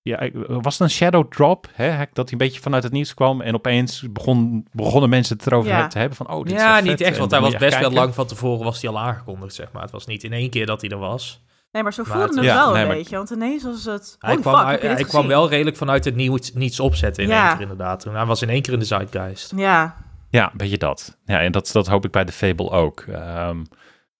Ja, was het een shadow drop? Hè? Dat hij een beetje vanuit het nieuws kwam en opeens begon, begonnen mensen het erover Ja. te hebben van, oh, dit is Ja, niet vet echt, want hij was je best wel lang van tevoren was hij al aangekondigd, zeg maar. Het was niet in één keer dat hij er was. Nee, maar zo Maar voelde het- het Ja, wel nee, een maar- beetje. Want ineens was het... Hij, kwam, fuck, hij, heb je dit hij kwam wel redelijk vanuit het niets, niets opzetten in Ja. één keer inderdaad. Hij was in één keer in de zeitgeist. Ja, Ja, een beetje dat. Ja, en dat, dat hoop ik bij de Fable ook. Ehm,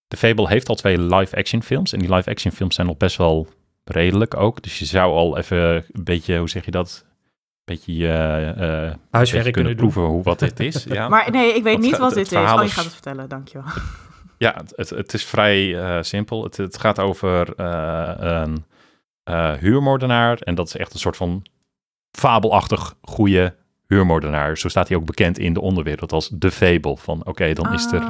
de Fable heeft al twee live-action films. En die live-action films zijn nog best wel redelijk ook. Dus je zou al even een beetje, hoe zeg je dat? Een beetje, beetje Huiswerk kunnen doen. proeven hoe wat dit is. Ja, maar nee, ik weet Want niet wat het dit is. Oh, je is- gaat het vertellen, dankjewel. ja het, het, het is vrij eh, simpel. Het, het gaat over eh, een eh, huurmoordenaar. En dat is echt een soort van fabelachtig goede huurmoordenaar. Zo staat hij ook bekend in de onderwereld als de Fable. Van oké, dan is er Ah,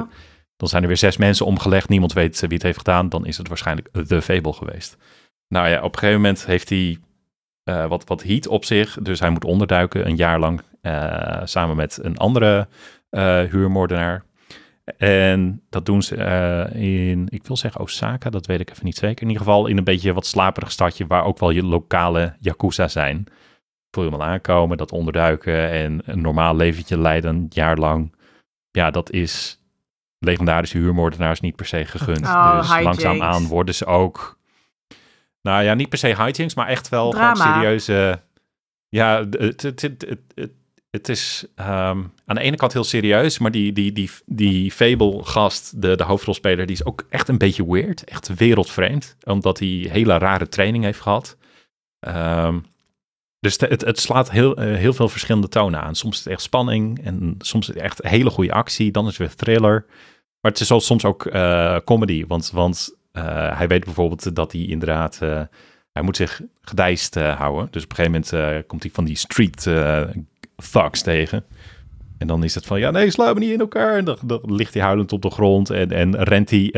Dan zijn er weer zes mensen omgelegd. Niemand weet wie het heeft gedaan. Dan is het waarschijnlijk The Fable geweest. Nou ja, op een gegeven moment heeft hij eh, wat, wat heat op zich. Dus hij moet onderduiken een jaar lang. eh, samen met een andere eh, huurmoordenaar. En dat doen ze in, ik wil zeggen Osaka, dat weet ik even niet zeker. In ieder geval in een beetje wat slaperig stadje waar ook wel je lokale Yakuza zijn. Voel je hem al aankomen, dat onderduiken en een normaal leventje leiden een jaar lang. Ja, dat is legendarische huurmoordenaars niet per se gegund. Oh, dus langzaamaan worden ze ook, nou ja, niet per se hijinks, maar echt wel gewoon Drama. serieuze... Ja, het, het, het, het, het, het is ehm, aan de ene kant heel serieus, maar die, die, die, die Fable-gast, de, de hoofdrolspeler, die is ook echt een beetje weird. Echt wereldvreemd, omdat hij hele rare training heeft gehad. Ehm, dus het, het slaat heel, eh, heel veel verschillende tonen aan. Soms is het echt spanning en soms is het echt hele goede actie. Dan is het weer thriller. Maar het is soms ook eh, comedy, want, want eh, hij weet bijvoorbeeld dat hij inderdaad... eh, hij moet zich gedijst eh, houden. Dus op een gegeven moment komt hij van die street thugs tegen. En dan is het van, ja nee, sla me niet in elkaar. En dan, dan ligt hij huilend op de grond en, en rent hij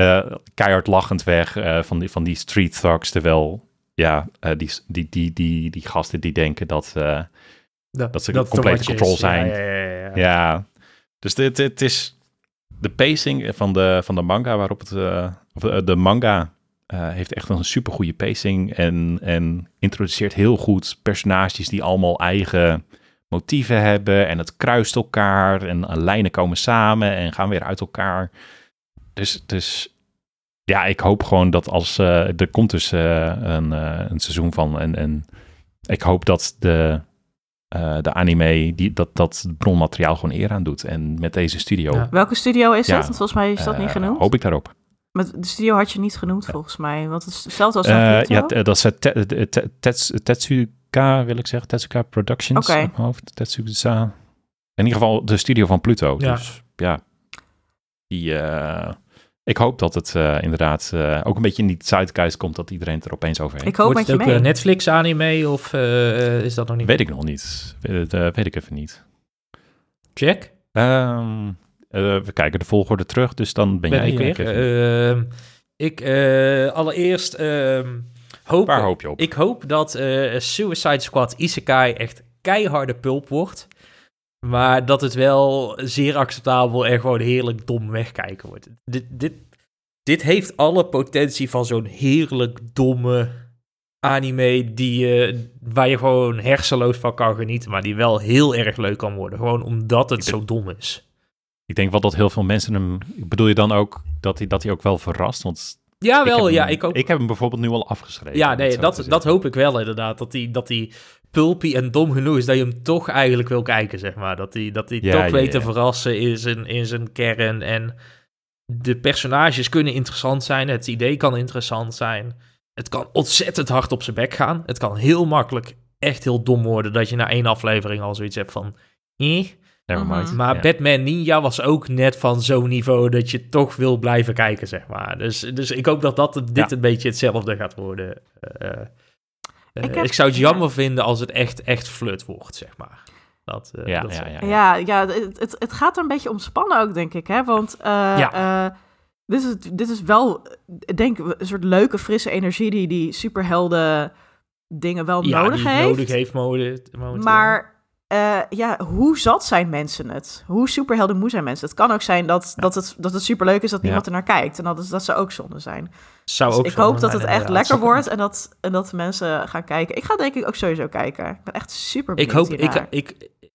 keihard lachend weg van, die, van die street thugs. Terwijl, ja, die, die, die, die, die gasten die denken dat... eh, Dat ze compleet wat control is. Zijn. Ja, ja, ja, ja. ja, dus dit, dit is de pacing van de, van de manga waarop het... eh, eh, de manga eh, heeft echt een super goede pacing en, en introduceert heel goed personages die allemaal eigen motieven hebben en het kruist elkaar en lijnen komen samen en gaan weer uit elkaar. Dus, dus ja, ik hoop gewoon dat als er komt dus een, een seizoen van en, en ik hoop dat de, eh, de anime die, dat, dat het bronmateriaal gewoon eer aan doet en met deze studio Ja. Welke studio is Ja, het? Want volgens mij is dat niet eh, genoemd. hoop ik daarop. Met de studio had je niet genoemd, volgens mij. Want het is hetzelfde als Eh, Naruto. ja, dat is het te- te- te- Tets- Tetsuka, wil ik zeggen. Tetsuka Productions. Mijn hoofd. Tetsuka. In ieder geval de studio van Pluto. Ja. Dus ja, die, eh, ik hoop dat het eh, inderdaad eh, ook een beetje in die zeitgeist komt dat iedereen het er opeens over heeft. ik hoop Wordt met het je ook mee. eh, Netflix anime of eh, is dat nog niet? Weet ik nog niet. Weet, eh, weet ik even niet. Check. Ehm, eh, we kijken de volgorde terug, dus dan ben, Ben jij ik weer. Kevin. Ehm, ik eh, allereerst ehm, hoop, Waar hoop je op? ik hoop dat eh, Suicide Squad Isekai echt keiharde pulp wordt. Maar dat het wel zeer acceptabel en gewoon heerlijk dom wegkijken wordt. Dit, dit, dit heeft alle potentie van zo'n heerlijk domme anime die, je waar je gewoon hersenloos van kan genieten, maar die wel heel erg leuk kan worden. Gewoon omdat het zo dom is. Ik denk wel dat heel veel mensen hem... Bedoel je dan ook dat hij, dat hij ook wel verrast? Want Ja, ik wel, heb ja, hem- ik ook. Ik heb hem bijvoorbeeld nu al afgeschreven. Ja, nee, dat, dat hoop ik wel inderdaad. Dat die, dat die pulpy en dom genoeg is dat je hem toch eigenlijk wil kijken, zeg maar. Dat hij dat die Ja, toch ja, weet te ja. verrassen in zijn, in zijn kern. En de personages kunnen interessant zijn. Het idee kan interessant zijn. Het kan ontzettend hard op zijn bek gaan. Het kan heel makkelijk echt heel dom worden. Dat je na één aflevering al zoiets hebt van... Eh. Nevermind. Mhm. Maar Ja. Batman Ninja was ook net van zo'n niveau dat je toch wil blijven kijken, zeg maar. Dus, dus ik hoop dat, dat dit Ja. een beetje hetzelfde gaat worden. Eh, eh, Ik ik, zou het ja. jammer vinden als het echt, echt flut wordt, zeg maar. Dat, eh, Ja, dat ja, ja. Ja, ja het, het, het gaat er een beetje om spannen ook, denk ik. Hè? Want eh, Ja. eh, dit, is, dit is wel, ik denk een soort leuke, frisse energie die die superhelden dingen wel Ja, nodig die heeft. nodig heeft mode, momenteel. Maar eh, ja, hoe zat zijn mensen het? Hoe superhelden moe zijn mensen? Het kan ook zijn dat, dat, het, dat het superleuk is dat Ja. niemand er naar kijkt. En dat, is, dat ze ook zonde zijn. zou Dus ook ik hoop dat het echt inderdaad. lekker wordt en dat, en dat mensen gaan kijken. Ik ga denk ik ook sowieso kijken. Ik ben echt super Ik benieuwd hoop, ik, hiernaar. ik, ik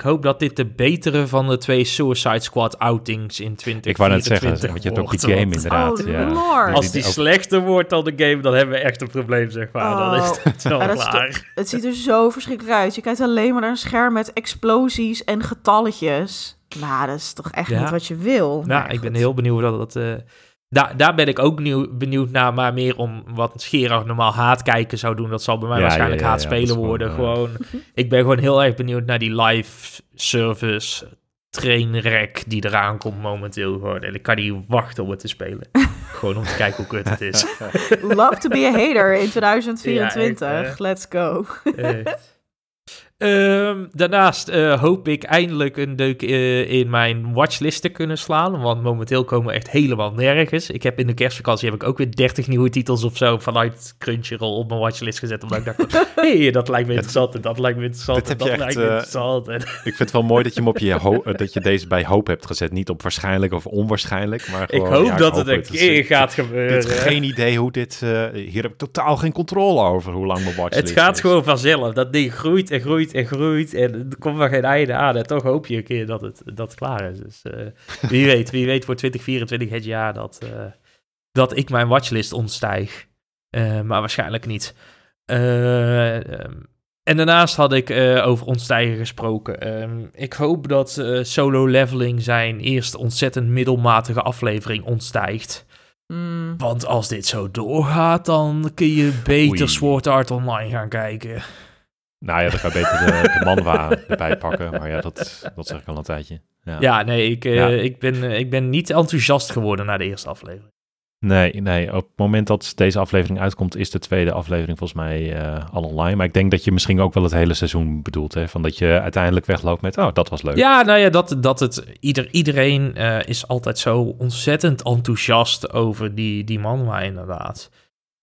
hoop dat dit de betere van de twee Suicide Squad outings in 2024 Ik wou net zeggen, want je hebt ook die game want inderdaad. Oh, ja. Als die slechter wordt dan de game, dan hebben we echt een probleem, zeg maar. Dan is Oh. het wel Ja, is klaar. Het ziet er zo verschrikkelijk uit. Je kijkt alleen maar naar een scherm met explosies en getalletjes. Nou, dat is toch echt Ja. niet wat je wil. Nou, Maar ik ben heel benieuwd dat dat... eh, daar, daar ben ik ook nieuw, benieuwd naar, maar meer om wat Gerard normaal haatkijken zou doen. Dat zal bij mij Ja, waarschijnlijk ja, ja, haatspelen ja, dat is worden. gewoon, Gewoon, ik ben gewoon heel erg benieuwd naar die live service trainwreck die eraan komt momenteel. Gewoon. En ik kan niet wachten om het te spelen. gewoon om te kijken hoe kut het is. Love to be a hater in 2024. Ja, echt, hè. Let's go. Echt. Ehm, daarnaast eh, hoop ik eindelijk een deuk eh, in mijn watchlist te kunnen slaan. Want momenteel komen we echt helemaal nergens. Ik heb in de kerstvakantie heb ik ook weer 30 nieuwe titels of zo vanuit Crunchyroll op mijn watchlist gezet. Omdat ik dacht, hé, hey, dat lijkt me interessant en dat lijkt me interessant en dat lijkt me eh, interessant. Ik vind het wel mooi dat je, hem op je dat je deze bij hoop hebt gezet. Niet op waarschijnlijk of onwaarschijnlijk. Maar ik hoop ja, dat het een Het is- keer gaat Ik gebeuren. heb geen idee hoe dit... hier heb ik totaal geen controle over hoe lang mijn watchlist Het gaat is. gewoon vanzelf. Dat ding groeit en groeit en groeit. En er komt maar geen einde aan. En toch hoop je een keer dat het, dat het klaar is. Dus eh, wie weet, wie weet voor 2024 het jaar dat, eh, dat ik mijn watchlist ontstijg. Eh, maar waarschijnlijk niet. Eh, ehm, en daarnaast had ik eh, over ontstijgen gesproken. Ehm, ik hoop dat eh, Solo Leveling zijn eerste ontzettend middelmatige aflevering ontstijgt. Mm. Want als dit zo doorgaat, dan kun je beter Oei. Sword Art Online gaan kijken. Nou ja, dan ga je beter de, de manwa erbij pakken. Maar ja, dat, dat zeg ik al een tijdje. Ja. Ja, nee, ik, eh, ik, ben, eh, ik ben niet enthousiast geworden na de eerste aflevering. Nee, nee, op het moment dat deze aflevering uitkomt, is de tweede aflevering volgens mij eh, al online. Maar ik denk dat je misschien ook wel het hele seizoen bedoelt. Hè? Van dat je uiteindelijk wegloopt met, oh, dat was leuk. Ja, nou ja, dat, dat het... Ieder, iedereen is altijd zo ontzettend enthousiast over die, die manwa, inderdaad.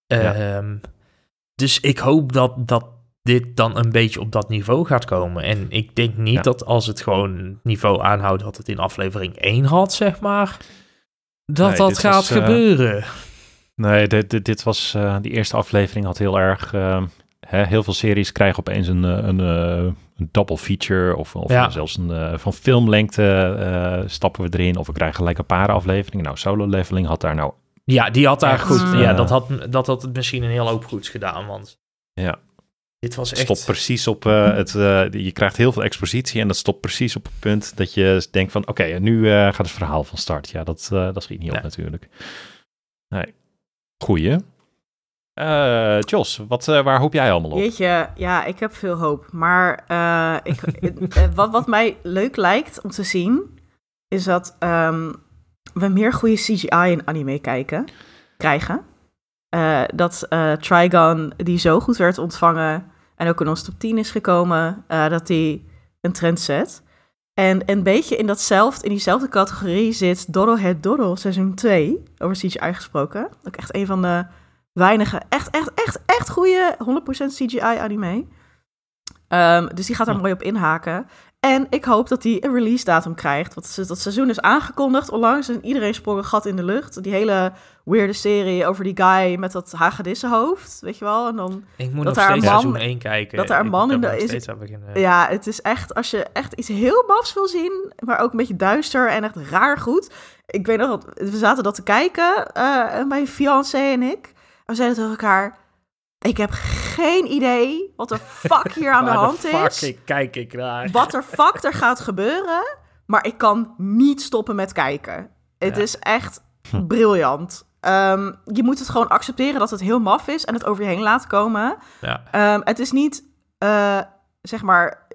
Ja. Ehm, dus ik hoop dat, dat dit dan een beetje op dat niveau gaat komen. En ik denk niet Ja. dat als het gewoon het niveau aanhoudt... dat het in aflevering 1 had, zeg maar... dat Nee, dat gaat was, eh, gebeuren. Nee, dit, dit, dit was, eh, die eerste aflevering had heel erg, eh, hè, heel veel series krijgen opeens een, een, een double feature of, of Ja. zelfs een, van filmlengte stappen we erin of we krijgen gelijk een paar afleveringen. Nou, Solo Leveling had daar nou, Ja, die had daar goed. ja, dat had, dat had misschien een heel hoop goeds gedaan. Want Ja. Dit was echt. stopt precies op eh, het, eh, je krijgt heel veel expositie en dat stopt precies op het punt dat je denkt van, oké, nu eh, gaat het verhaal van start. Ja, dat, eh, dat schiet niet Nee. op natuurlijk. Nee. Goeie. Eh Jos, wat, eh, waar hoop jij allemaal op? Jeetje, ja, ik heb veel hoop. Maar eh, ik, wat, wat mij leuk lijkt om te zien, is dat ehm, we meer goede CGI in anime kijken, krijgen. Eh, dat eh, Trigon, die zo goed werd ontvangen en ook in ons top 10 is gekomen, eh, dat die een trend zet. En een beetje in, datzelfde, in diezelfde categorie zit Doro het Doro seizoen 2, over CGI gesproken. Ook echt een van de weinige, echt, echt, echt, echt goede 100% CGI anime. Ehm, dus die gaat daar mooi op inhaken. En ik hoop dat die een release datum krijgt. Want dat seizoen is aangekondigd onlangs en iedereen sprong een gat in de lucht. Die hele weirde serie over die guy met dat hagedissenhoofd, weet je wel? En dan ik moet dat nog daar steeds een man- seizoen 1 kijken. dat daar een man in de- is- ja, het is echt, als je echt iets heel mafs wil zien, maar ook een beetje duister en echt raar goed. Ik weet nog, dat we zaten dat te kijken, eh mijn fiancé en ik. En we zeiden tegen elkaar, ik heb geen idee wat de fuck hier aan de hand fuck is. ik- kijk ik naar. Wat er fuck er gaat gebeuren, maar ik kan niet stoppen met kijken. Het Ja. is echt briljant. Ehm, je moet het gewoon accepteren dat het heel maf is en het over je heen laten komen. Ja. Ehm, het is niet, eh, zeg maar,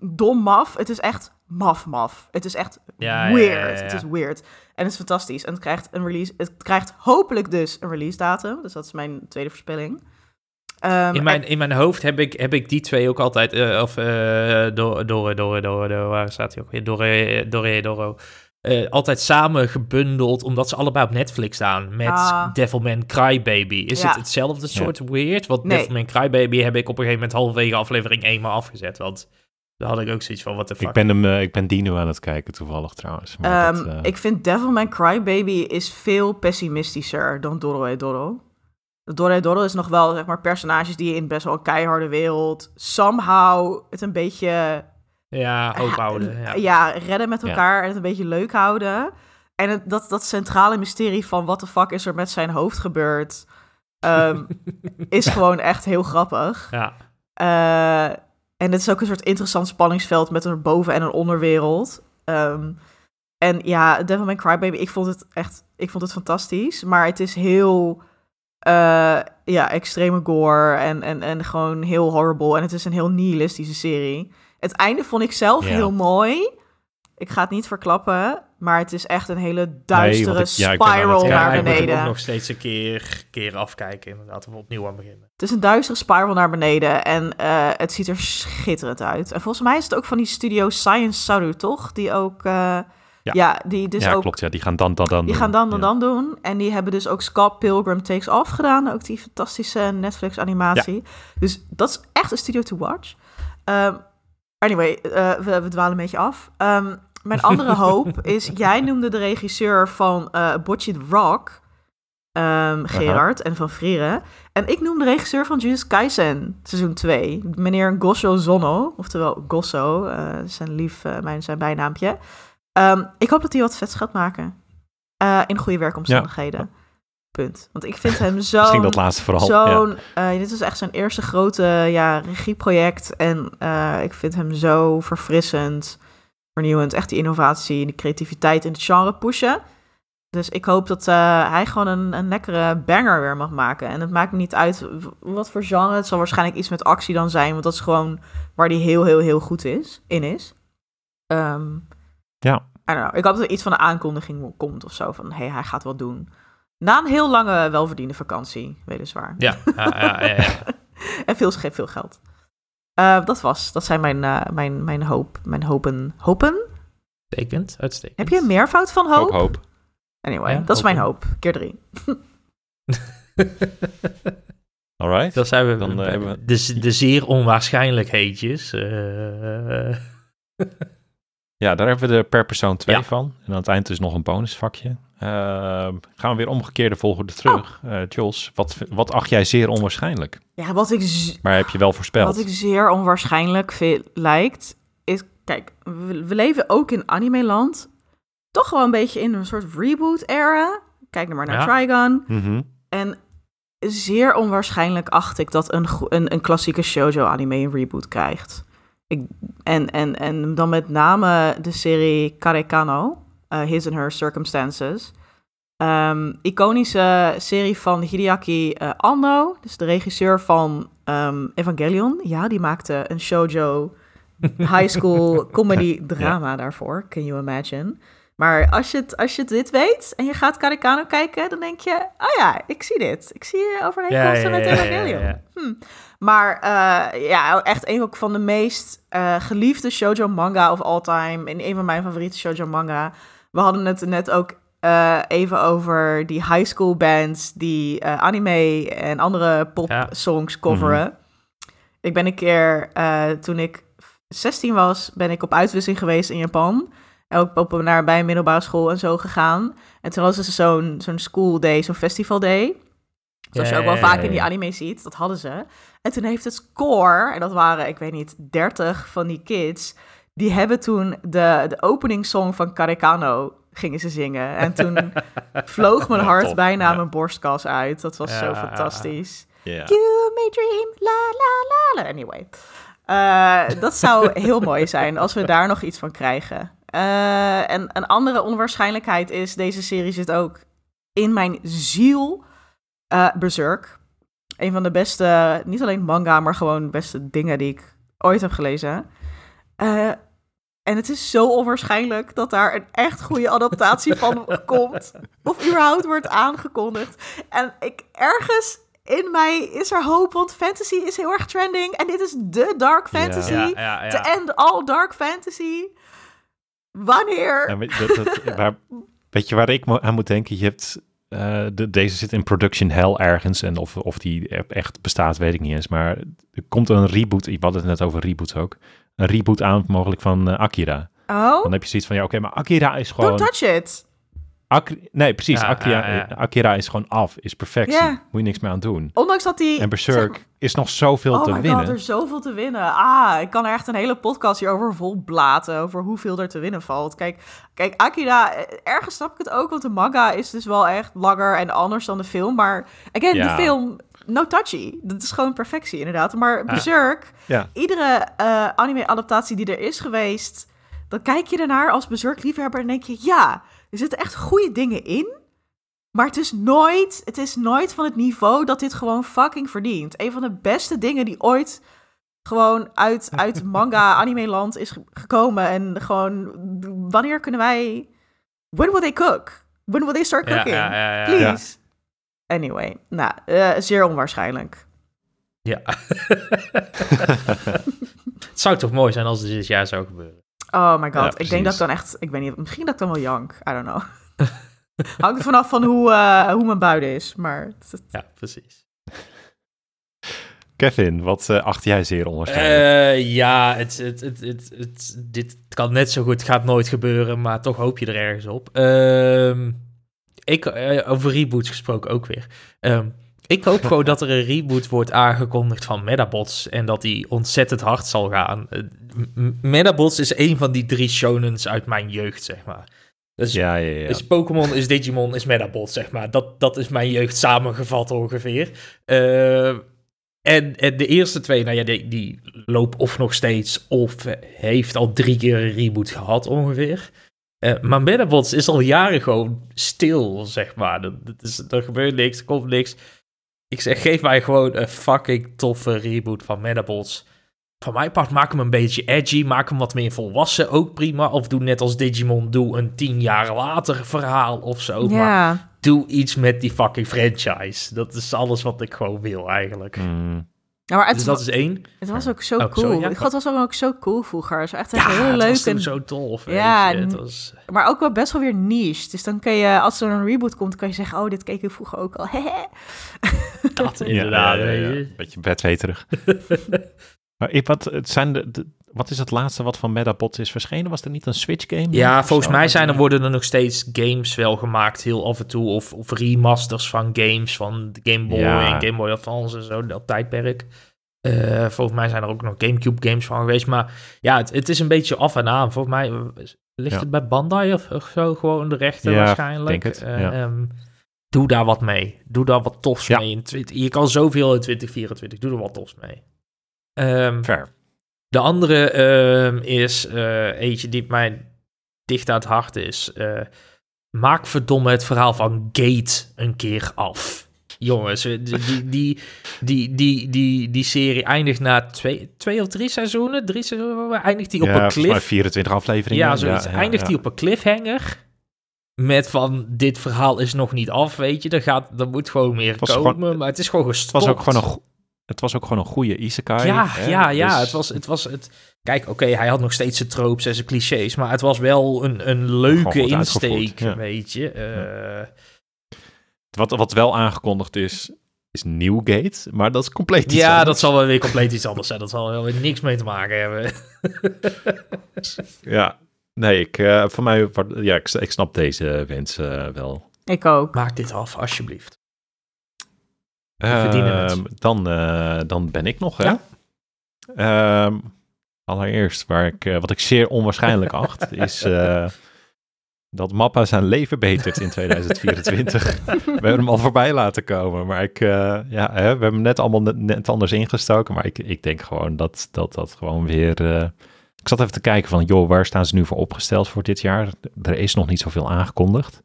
dom maf. Het is echt maf maf. Het is echt Ja, weird. Het is weird. En het is fantastisch. En het krijgt een release. Het krijgt hopelijk dus een release datum. Dus dat is mijn tweede voorspelling. Ehm, In mijn, in mijn hoofd heb ik, heb ik die twee ook altijd, eh, of eh door, door, door, door, door, waar staat hij ook weer? Door, door, eh, Doro. Eh, altijd samen gebundeld, omdat ze allebei op Netflix staan. Met Ah. Devilman Crybaby. Is Ja. het hetzelfde soort weird? Want Nee. Devilman Crybaby heb ik op een gegeven moment halverwege aflevering 1 maar afgezet. Want daar had ik ook zoiets van, wat de fuck. Ik ben, hem, ik ben Dino aan het kijken toevallig trouwens. Maar Ehm, dat, eh, Ik vind Devilman Crybaby is veel pessimistischer dan Doro e Doro. Doro e Doro is nog wel, zeg maar, personages die in best wel een keiharde wereld somehow het een beetje Ja, hoop houden. Ja. ja, redden met Ja. elkaar en het een beetje leuk houden. En het, dat, dat centrale mysterie van wat de fuck is er met zijn hoofd gebeurd, ehm, is gewoon echt heel grappig. ja. Eh, en het is ook een soort interessant spanningsveld met een boven- en een onderwereld. Ehm, en ja, Devilman Crybaby, ik vond het echt, ik vond het fantastisch. Maar het is heel, eh, ja, extreme gore en, en, en gewoon heel horrible. En het is een heel nihilistische serie. Het einde vond ik zelf heel mooi. Ik ga het niet verklappen, maar het is echt een hele duistere ik- ja, ik spiral naar Ja, ik moet hem beneden. ook nog steeds een keer, keer afkijken, inderdaad, of opnieuw aan beginnen. Het is een duistere spiral naar beneden en eh, het ziet er schitterend uit. En volgens mij is het ook van die studio Science Saru, toch? Die ook... eh, ja. die dus ja, ook... klopt. Ja, die gaan dan, dan, dan Die doen. gaan dan dan Ja. dan doen. En die hebben dus ook Scott Pilgrim Takes Off gedaan. Ook die fantastische Netflix animatie. Dus dat is echt een studio to watch. Ehm, anyway, eh, we, we dwalen een beetje af. Ehm, mijn andere hoop is... Jij noemde de regisseur van eh Bocce the Rock... ehm, Gerard en van Frieren. En ik noem de regisseur van Jujutsu Kaisen, seizoen 2. Meneer Gosso Zonno, oftewel Gosso, eh, zijn lief, eh, mijn, zijn bijnaampje. Ehm, ik hoop dat hij wat vets gaat maken. Eh, in goede werkomstandigheden. Punt. Want ik vind hem zo... Misschien dat laatste vooral. ja. Zo'n, eh, dit is echt zijn eerste grote ja, regieproject. En eh, ik vind hem zo verfrissend, vernieuwend. Echt die innovatie en die creativiteit in het genre pushen. Dus ik hoop dat hij gewoon een, een lekkere banger weer mag maken. En het maakt me niet uit wat voor genre. Het zal waarschijnlijk iets met actie dan zijn. Want dat is gewoon waar hij heel, heel, heel goed is, in is. Ehm, Ja. I don't know. Ik hoop dat er iets van een aankondiging komt of zo. Van, hé, hey, hij gaat wat doen. Na een heel lange, welverdiende vakantie, weliswaar. Ja, ja, ja, ja, ja. En veel, veel geld. Eh, dat was, dat zijn mijn, eh, mijn, mijn hoop, mijn hopen. Hopen? Uitstekend, uitstekend. Heb je een meervoud van hoop? Hoop, hoop. Anyway, Ja, dat is mijn hoop. Keer drie. Alright. Dan zijn we Dan, eh, de, de zeer onwaarschijnlijkheidjes. Ja, daar hebben we er per persoon twee Ja. van. En aan het eind is nog een bonusvakje. Ehm, gaan we weer omgekeerde volgorde terug. Oh. Eh, Jules, wat, wat acht jij zeer onwaarschijnlijk? Ja, wat ik, Maar heb je wel voorspeld? wat ik zeer onwaarschijnlijk vind, lijkt, is... Kijk, we, we leven ook in anime-land. Toch wel een beetje in een soort reboot-era. Kijk nou maar naar Ja. Trigun. Mhm. En zeer onwaarschijnlijk acht ik dat een, een, een klassieke shoujo-anime een reboot krijgt. Ik, en, en, en dan met name de serie Karekano, eh, His and Her Circumstances. Ehm, iconische serie van Hideaki eh, Anno, dus de regisseur van ehm, Evangelion. Ja, die maakte een shoujo high school comedy drama daarvoor. Can you imagine? Maar als je, het, als je dit weet en je gaat Karekano kijken, dan denk je... Oh ja, ik zie dit. Ik zie overeenkomsten met Evangelion. Hm. Maar eh, ja, echt een ook van de meest eh, geliefde shoujo manga of all time. En een van mijn favoriete shoujo manga. We hadden het net ook eh, even over die high school bands die anime en andere pop songs coveren. Ik ben een keer, toen ik 16 was, ben ik op uitwisseling geweest in Japan. En ook op, naar, bij een middelbare school en zo gegaan. En toen was er zo'n zo'n school day, zo'n festival day. Zoals je ook wel vaak in die anime ziet. Dat hadden ze. En toen heeft het score, en dat waren, ik weet niet, 30 van die kids. Die hebben toen de, de opening song van Karekano gingen ze zingen. En toen vloog mijn hart Top, bijna ja. mijn borstkas uit. Dat was Ja, zo fantastisch. Ja. You may dream, la la la la. Anyway. Eh, dat zou heel mooi zijn als we daar nog iets van krijgen. Eh, en een andere onwaarschijnlijkheid is, deze serie zit ook in mijn ziel. Eh Berserk. Een van de beste, niet alleen manga, maar gewoon beste dingen die ik ooit heb gelezen. Eh, en het is zo onwaarschijnlijk dat daar een echt goede adaptatie van komt. Of überhaupt wordt aangekondigd. En ik ergens in mij is er hoop, want fantasy is heel erg trending. En dit is de dark fantasy. Ja, ja, To ja. end all dark fantasy. Wanneer? Ja, weet, dat, dat- waar, weet je waar ik aan moet denken? Je hebt, eh, de, deze zit in production hell ergens. En of, of die echt bestaat, weet ik niet eens. Maar er komt een reboot. We hadden het net over reboots ook. Een reboot aan mogelijk van eh, Akira. oh, Dan heb je zoiets van, ja oké, maar Akira is gewoon... don't touch it. Nee, precies. Ja, Akira, ja, ja. Akira is gewoon af, is perfectie. Ja. Moet je niks meer aan doen. Ondanks dat die... En Berserk is nog zoveel oh te winnen. god, er is zoveel te winnen. Ah, ik kan er echt een hele podcast hierover vol blaten. Over hoeveel er te winnen valt. Kijk, kijk, Akira, eh, ergens snap ik het ook. Want de manga is dus wel echt langer en anders dan de film. Maar again, Ja. de film, no touchy. Dat is gewoon perfectie inderdaad. Maar Berserk, Ja. iedere eh, anime-adaptatie die er is geweest... dan kijk je ernaar als Berserk-liefhebber en denk je... ja, er zitten echt goede dingen in... Maar het is nooit, het is nooit van het niveau dat dit gewoon fucking verdient. Een van de beste dingen die ooit gewoon uit, uit manga, anime land is ge- gekomen. En gewoon, wanneer kunnen wij... When will they cook? When will they start cooking? ja, ja, ja. Please. Anyway, nou, eh, zeer onwaarschijnlijk. Ja. het zou toch mooi zijn als het dit jaar zou gebeuren. Oh my god, Ja, ik denk dat ik dan echt, ik weet niet, misschien dat ik dan wel jank. I don't know. Hangt er vanaf van hoe, eh, hoe mijn buiden is, maar... Ja, precies. Kevin, wat eh, acht jij zeer onwaarschijnlijk? Eh, ja, het, het, het, het, het, dit kan net zo goed, gaat nooit gebeuren, maar toch hoop je er ergens op. Ehm, ik, over reboots gesproken ook weer. Ehm, ik hoop gewoon dat er een reboot wordt aangekondigd van Medabots en dat die ontzettend hard zal gaan. Eh, M- M- Medabots is een van die drie shonens uit mijn jeugd, zeg maar. Dus ja, ja, ja. is Pokémon, is Digimon, is Medabot, zeg maar. Dat, dat is mijn jeugd samengevat ongeveer. Eh, en, en de eerste twee, nou ja, die, die loopt of nog steeds... of heeft al drie keer een reboot gehad ongeveer. Eh, maar Medabots is al jaren gewoon stil, zeg maar. Dat, dat is, er gebeurt niks, er komt niks. Ik zeg, geef mij gewoon een fucking toffe reboot van Medabots. Van mijn part, maak hem een beetje edgy. Maak hem wat meer volwassen, ook prima. Of doe net als Digimon, doe een tien jaar later verhaal of zo. Maar doe iets met die fucking franchise. Dat is alles wat ik gewoon wil, eigenlijk. Mm, Ja, maar het, Dus dat is één. het was ook zo Oh, cool. sorry, ja. Ik vond het was ook zo cool vroeger. Het was echt Ja, heel het leuk. was toen en, zo tof. Ja, je. Het was... Maar ook wel best wel weer niche. Dus dan kun je, als er een reboot komt, kan je zeggen... Oh, dit keek ik vroeger ook al. Dat ja, inderdaad, ja, ja. Beetje bedweterig. maar ik, wat, het zijn de, de- wat is het laatste wat van Medabot is verschenen? Was er niet een Switch game? Ja, volgens mij zijn er, worden er nog steeds games wel gemaakt, heel af en toe. Of, of remasters van games van Game Boy Ja. en Game Boy Advance en zo, dat tijdperk. Eh, volgens mij zijn er ook nog Gamecube games van geweest. Maar ja, het, het is een beetje af en aan. Volgens mij eh, ligt Ja. het bij Bandai of, of zo, gewoon de rechten Ja, waarschijnlijk. denk het, Eh, ehm, doe daar wat mee. Doe daar wat tofs mee. In 20, je kan zoveel in 2024. Doe er wat tofs mee. Ehm, Ver. De andere ehm, is eh, eentje die mij dicht aan het hart is. Eh, maak verdomme het verhaal van Gate een keer af. Jongens, eh, die, die, die, die, die, die, die serie eindigt na twee, twee of drie seizoenen. Drie seizoenen eindigt die op ja, een cliff. 24 afleveringen. Ja, zoiets. ja, eindigt die op een cliffhanger. Met van, dit verhaal is nog niet af, weet je. Er, gaat, er moet gewoon meer was komen, gewoon- maar het is gewoon Het gestopt. was ook gewoon een, het was ook gewoon een goede isekai. Ja, hè? ja, ja. Dus- Het was, het was het. Kijk, oké, hij had nog steeds zijn tropes en zijn clichés, maar het was wel een, een leuke insteek, ja. weet je. Eh, Wat, wat wel aangekondigd is, is Newgate. Maar dat is compleet iets ja, anders. dat zal wel weer compleet iets anders zijn. Dat zal wel weer niks mee te maken hebben. Ja, nee, ik, eh, voor mij, ja, ik, ik snap deze wens eh, wel. Ik ook. Maak dit af, alsjeblieft. Verdienen het. Ehm, dan, eh, dan ben ik nog, hè? Ja. Ehm, allereerst, waar ik, eh, wat ik zeer onwaarschijnlijk acht, is eh, dat Mappa zijn leven betert in 2024. we hebben hem al voorbij laten komen, maar ik, ja, hè, we hebben hem net allemaal net, net anders ingestoken, maar ik, ik denk gewoon dat dat, dat gewoon weer... ik zat even te kijken van, joh, waar staan ze nu voor opgesteld voor dit jaar? Er is nog niet zoveel aangekondigd.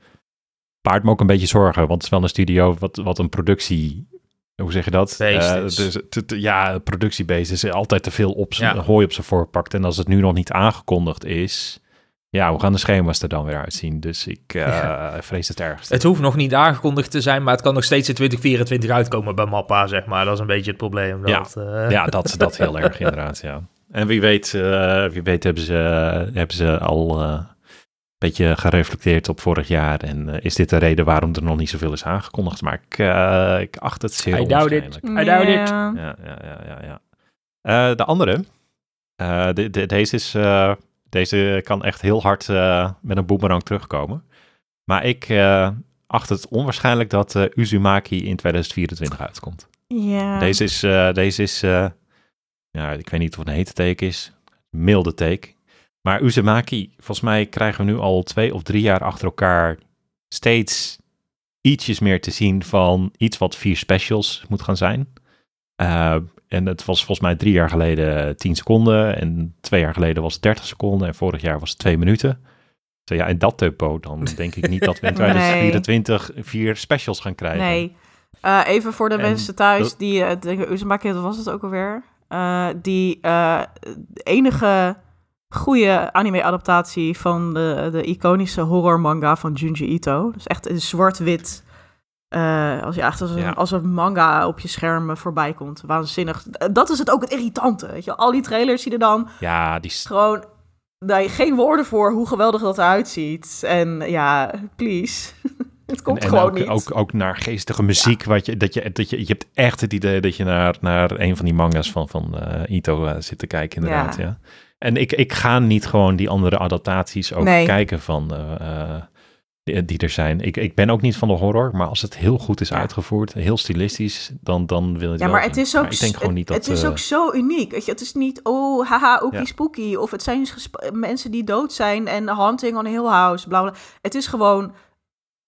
Baart me ook een beetje zorgen, want het is wel een studio wat, wat een productie... Hoe zeg je dat? Eh, dus, ja, productiebeest is altijd te veel op Ja. hooi op zijn voorpakt. En als het nu nog niet aangekondigd is... Ja, hoe gaan de schema's er dan weer uitzien? Dus ik eh, Ja. vrees het ergste. Het hoeft nog niet aangekondigd te zijn, maar het kan nog steeds in 2024 uitkomen bij Mappa, zeg maar. Dat is een beetje het probleem. Ja. Dat, eh, Ja, dat, dat heel erg inderdaad, ja. En wie weet, eh, wie weet hebben, ze, hebben ze al eh, beetje gereflecteerd op vorig jaar. En eh, is dit de reden waarom er nog niet zoveel is aangekondigd? Maar ik, eh, ik acht het zeer I doubt it. onwaarschijnlijk. I doubt it. Ja. Ja, ja, ja, ja. Eh, de andere, eh, de, de- deze, is, eh, deze kan echt heel hard eh, met een boemerang terugkomen. Maar ik eh, acht het onwaarschijnlijk dat eh, Uzumaki in 2024 uitkomt. Ja. Deze is, eh, deze is eh, ja, ik weet niet of het een hete take is, milde take. Maar Uzumaki, volgens mij krijgen we nu al twee of drie jaar achter elkaar steeds ietsjes meer te zien van iets wat vier specials moet gaan zijn. Eh, en het was volgens mij drie jaar geleden 10 seconden en twee jaar geleden was het 30 seconden en vorig jaar was het twee minuten. Zo ja, in dat tempo, dan denk ik niet dat we in Nee. 2024 vier specials gaan krijgen. Nee. Eh, even voor de En mensen thuis dat- die uh, denken, Uzumaki, wat was het ook alweer? Die enige goede anime-adaptatie van de, de iconische horror manga van Junji Ito. Dus echt een zwart-wit Eh, als je echt als een, Ja. als een manga op je scherm voorbij komt. Waanzinnig. Dat is het ook het irritante. Weet je? Al die trailers zie je dan Ja, die, gewoon... Je geen woorden voor hoe geweldig dat eruit ziet. En ja, please. het komt en, en gewoon ook, niet. Ook, ook naar geestige muziek. Wat je, dat je, dat je, je hebt echt het idee dat je naar, naar een van die manga's van, van eh, Ito eh, zit te kijken, inderdaad. Ja. Ja. En ik, ik ga niet gewoon die andere adaptaties ook Nee. kijken van, eh, eh, die, die er zijn. Ik, ik ben ook niet van de horror, maar als het heel goed is Ja. uitgevoerd, heel stilistisch, dan, dan wil ik Ja, wel maar het is ook, ik denk gewoon het- niet dat... het is eh, ook zo uniek. Weet je? Het is niet, oh, haha, oekie Ja. spooky. Of het zijn mensen die dood zijn en hunting on a hill house, bla bla. Het is gewoon,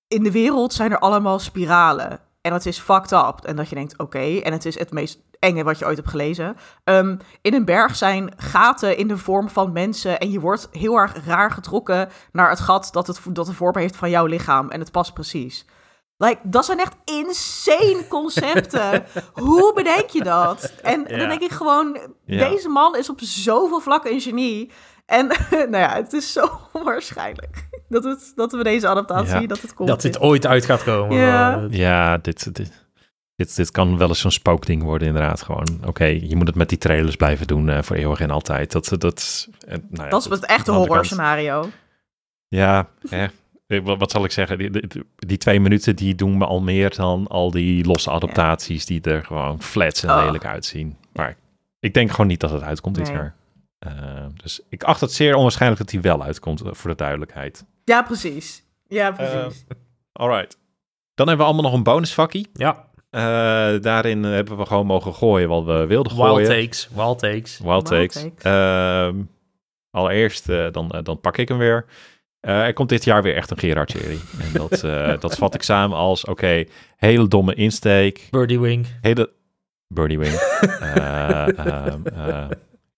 in de wereld zijn er allemaal spiralen. En het is fucked up. En dat je denkt, oké. En het is het meest enge wat je ooit hebt gelezen. Ehm, in een berg zijn gaten in de vorm van mensen. En je wordt heel erg raar getrokken naar het gat dat, het, dat de vorm heeft van jouw lichaam. En het past precies. Like, dat zijn echt insane concepten. Hoe bedenk je dat? En Ja. dan denk ik gewoon, Ja. deze man is op zoveel vlakken een genie. En nou ja, het is zo onwaarschijnlijk dat, het, dat we deze adaptatie, Ja. dat het komt. Dat dit ooit uit gaat komen. Ja. Eh, Ja, dit, dit, dit, dit kan wel eens zo'n spookding worden, inderdaad. Gewoon, oké, je moet het met die trailers blijven doen eh, voor eeuwig en altijd. Dat, dat, eh, nou ja, dat is het echte horror scenario. Ja, wat, wat zal ik zeggen? Die, die, die twee minuten die doen me al meer dan al die losse adaptaties die er gewoon flats en Oh. lelijk uitzien. Maar ik denk gewoon niet dat het uitkomt dit Nee. jaar. Eh, dus ik acht het zeer onwaarschijnlijk dat hij wel uitkomt, eh, voor de duidelijkheid. Ja, precies. Ja, precies. Alright. Dan hebben we allemaal nog een bonusvakkie. ja, Eh, daarin eh, hebben we gewoon mogen gooien wat we wilden gooien. wild takes, wild takes. Wild Wild takes. takes. Ehm, allereerst, dan, dan pak ik hem weer. Eh, er komt dit jaar weer echt een Gerard-serie. En dat, eh, dat vat ik samen als, oké, hele domme insteek. Birdie Wing. Hele... Birdie Wing.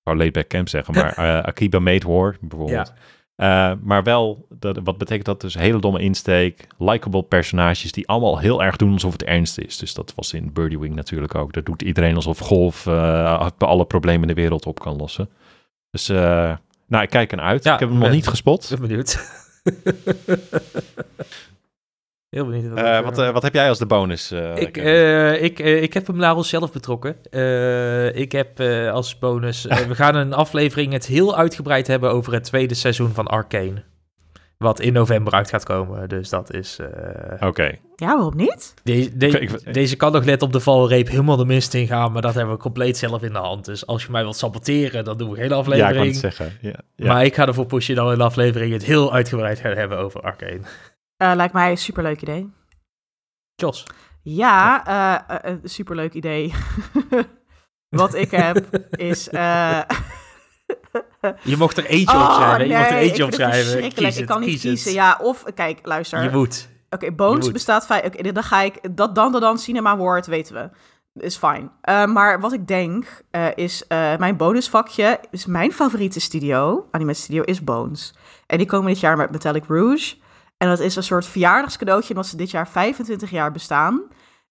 Wou Laidback Camp zeggen, maar eh, Akiba Made War bijvoorbeeld. Eh, maar wel, dat, wat betekent dat dus? Hele domme insteek, likable personages die allemaal heel erg doen alsof het ernst is. Dus dat was in Birdie Wing natuurlijk ook. Dat doet iedereen alsof golf eh, alle problemen in de wereld op kan lossen. Dus, nou, ik kijk ernaar uit. Ja, ik heb hem nog niet gespot. Ik ben benieuwd. Heel benieuwd. Eh, wat, eh, wat heb jij als de bonus? eh, ik, eh, ik, eh, ik heb hem naar onszelf betrokken. Eh, ik heb eh, als bonus... eh, we gaan een aflevering het heel uitgebreid hebben over het tweede seizoen van Arcane. Wat in november uit gaat komen. Dus dat is... eh, Oké. Ja, waarom niet? de- de- deze kan nog net op de valreep helemaal de mist in gaan. Maar dat hebben we compleet zelf in de hand. Dus als je mij wilt saboteren, dan doen we geen Ja, ik aflevering. kan het zeggen. Ja, ja. Maar ik ga ervoor pushen dat we in de aflevering het heel uitgebreid gaan hebben over Arcane. Eh, lijkt mij een superleuk idee. Jos. Ja, eh, een superleuk idee. Wat ik heb is... Je mocht er eentje oh, opschrijven. je mocht er eentje opschrijven. verschrikkelijk. Kies ik het, kan niet het. kiezen. Ja, of... Kijk, luister. Je moet. Oké, Bones bestaat vijf. Oké, dan ga ik. Dat dan, dan, dan, Cinema Award weten we. Is fijn. Maar wat ik denk is. mijn bonusvakje. Is mijn favoriete studio. Anime studio is Bones. En die komen dit jaar met Metallic Rouge. En dat is een soort verjaardagscadeautje. Omdat ze dit jaar 25 jaar bestaan.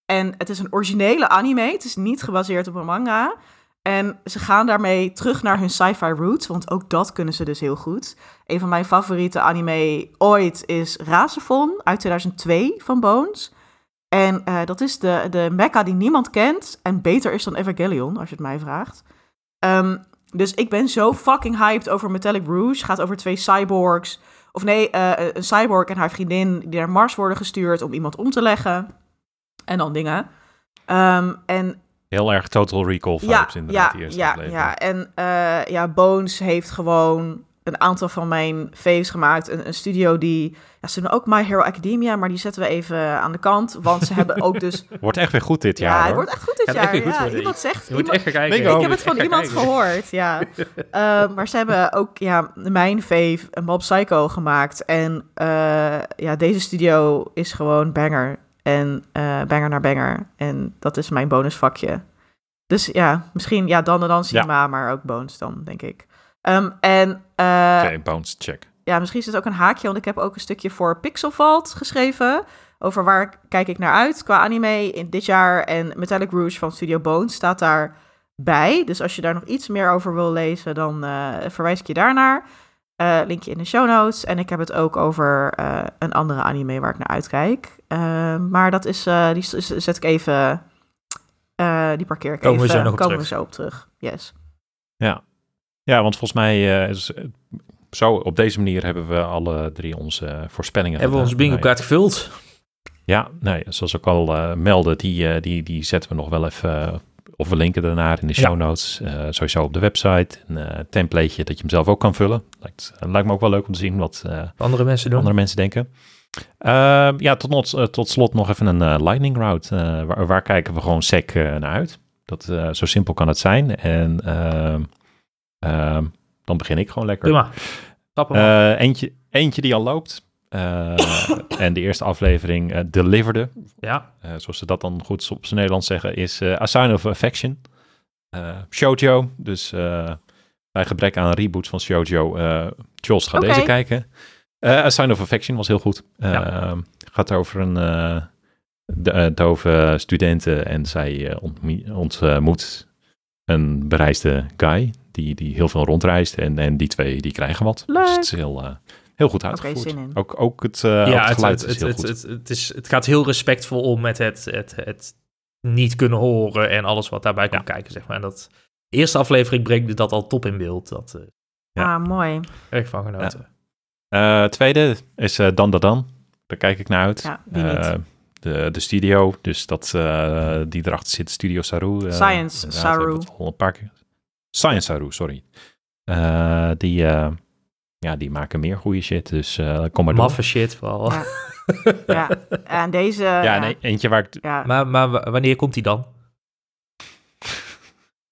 En het is een originele anime. Het is niet gebaseerd op een manga. En ze gaan daarmee terug naar hun sci-fi roots. Want ook dat kunnen ze dus heel goed. Een van mijn favoriete anime ooit is Razefon uit 2002 van Bones. En eh, dat is de, de mecha die niemand kent en beter is dan Evangelion, als je het mij vraagt. Ehm, dus ik ben zo fucking hyped over Metallic Rouge. Gaat over twee cyborgs. Of nee, eh, een cyborg en haar vriendin die naar Mars worden gestuurd om iemand om te leggen. En dan dingen. Ehm, en Heel erg Total Recall vibes ja, inderdaad, ja, die ja, ja. En eh, ja, Bones heeft gewoon een aantal van mijn faves gemaakt. Een, een studio die... Ja, ze doen ook My Hero Academia, maar die zetten we even aan de kant. Want ze hebben ook dus... Wordt echt weer goed dit ja, jaar, het hoor. wordt echt goed dit jaar. echt weer goed ja, iemand zegt... Je moet iemand- echt gaan kijken. Bingo. ik heb het van iemand kijken. gehoord, ja. Eh, maar ze hebben ook ja, mijn fave, een Mob Psycho, gemaakt. En eh, ja, deze studio is gewoon banger. En eh, banger naar banger. En dat is mijn bonusvakje. Dus ja, misschien ja, dan en dan cinema, maar ook bonus dan, denk ik. Ehm, en Oké, Bones, check. ja, misschien is het ook een haakje, want ik heb ook een stukje voor Pixelvault geschreven. Over waar kijk ik naar uit qua anime in dit jaar. En Metallic Rouge van Studio Bones staat daarbij. Dus als je daar nog iets meer over wil lezen, dan eh, verwijs ik je daarnaar. Eh, linkje in de show notes. En ik heb het ook over een andere anime waar ik naar uitkijk. Eh, maar dat is, die zet ik even, die parkeer ik Komen we even. zo nog op komen terug. we zo op terug. Yes. Ja, ja want volgens mij eh, is, zo op deze manier hebben we alle drie onze voorspellingen Hebben we onze bingo kaart gevuld? Ja, nee, zoals ik al eh meldde, die, eh, die, die zetten we nog wel even, eh, of we linken daarnaar in de show notes, eh, sowieso op de website. Een eh, templateje dat je hem zelf ook kan vullen. Lijkt, eh, lijkt me ook wel leuk om te zien wat eh, Andere mensen doen? andere mensen denken. Ehm, ja, tot, not, eh, tot slot nog even een eh, lightning route. Eh, waar, waar kijken we gewoon sec eh, naar uit? Dat, eh, zo simpel kan het zijn. En ehm, dan begin ik gewoon lekker. Eh, eentje, eentje die al loopt. Eh, en de eerste aflevering eh deliverde, ja. zoals ze dat dan goed op zijn Nederlands zeggen, is A Sign of Affection. Shoujo, dus bij gebrek aan reboots van Shoujo, eh Jos gaat deze kijken. A Sign of Affection was heel goed. Eh, Ja. Gaat over een dove studenten en zij ontmoet een bereisde guy die, die heel veel rondreist en, en die twee die krijgen wat. Dus het is heel, eh, heel goed uitgevoerd. zin in. Ook, ook het, eh, ook ja, het het, geluid het, is heel het, goed. het, het, is, het gaat heel respectvol om met het, het, het niet kunnen horen en alles wat daarbij komt kijken, zeg maar. En dat de eerste aflevering brengt dat al top in beeld. Dat eh Ja. Ah, mooi. erg van genoten. Eh, tweede is Dan Dan Dan. Daar kijk ik naar uit. Ja, wie niet? Eh, de, de studio, dus dat, eh, die erachter zit, Studio Saru. eh, Science Saru. al een paar keer. Science Saru, sorry. Eh, die, eh, ja, die maken meer goede shit, dus eh, kom maar door. Maffe shit vooral. Ja. Ja, en deze... Ja, nee, eentje waar ik... ja. Maar, maar wanneer komt die dan?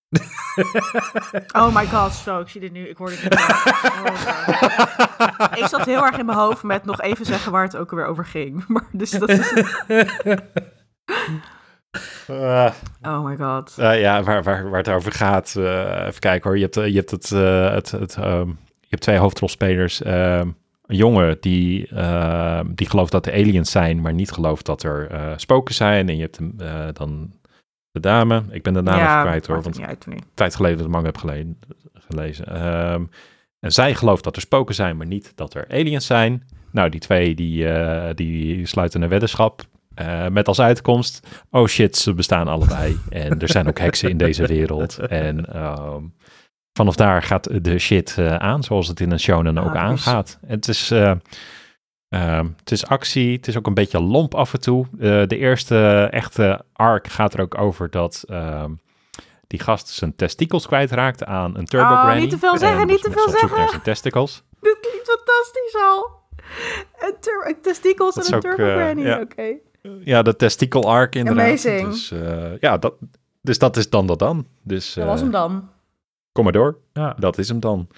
Oh my god, zo, ik zie dit nu. Ik hoor dit nu. Oh, ik zat heel erg in mijn hoofd met nog even zeggen waar het ook weer over ging. Maar dus dat is... Eh, Oh my god. Eh, ja, waar, waar, waar het over gaat. eh, even kijken hoor. Je hebt, je hebt, het, het, het, ehm, je hebt twee hoofdrolspelers. Ehm, een jongen die, ehm, die gelooft dat er aliens zijn, maar niet gelooft dat er spoken zijn. En je hebt een, eh, dan de dame. Ik ben de naam even kwijt hoor, want nu. tijd geleden de manga heb gele- gelezen. Ehm, en zij gelooft dat er spoken zijn, maar niet dat er aliens zijn. Nou, die twee die, die sluiten een weddenschap. Eh, met als uitkomst, oh shit, ze bestaan allebei. en er zijn ook heksen in deze wereld. En ehm, vanaf daar gaat de shit eh, aan, zoals het in een shonen ook Ah, aangaat. Het is, eh, ehm, het is actie, het is ook een beetje lomp af en toe. De eerste echte arc gaat er ook over dat... ehm, die gast zijn testikels kwijtraakt aan een turbo Oh, granny. niet te veel zeggen, En niet dus te veel zeggen. naar zijn testicles. Dit klinkt fantastisch al. Een, testikels en een turbo granny, ja. oké. Ja, de testicle arc inderdaad. Amazing. Dus, eh, ja, dat, dus dat is dan dat dan. Dus Dat was eh, hem dan. kom maar door. Ja. Dat is hem dan.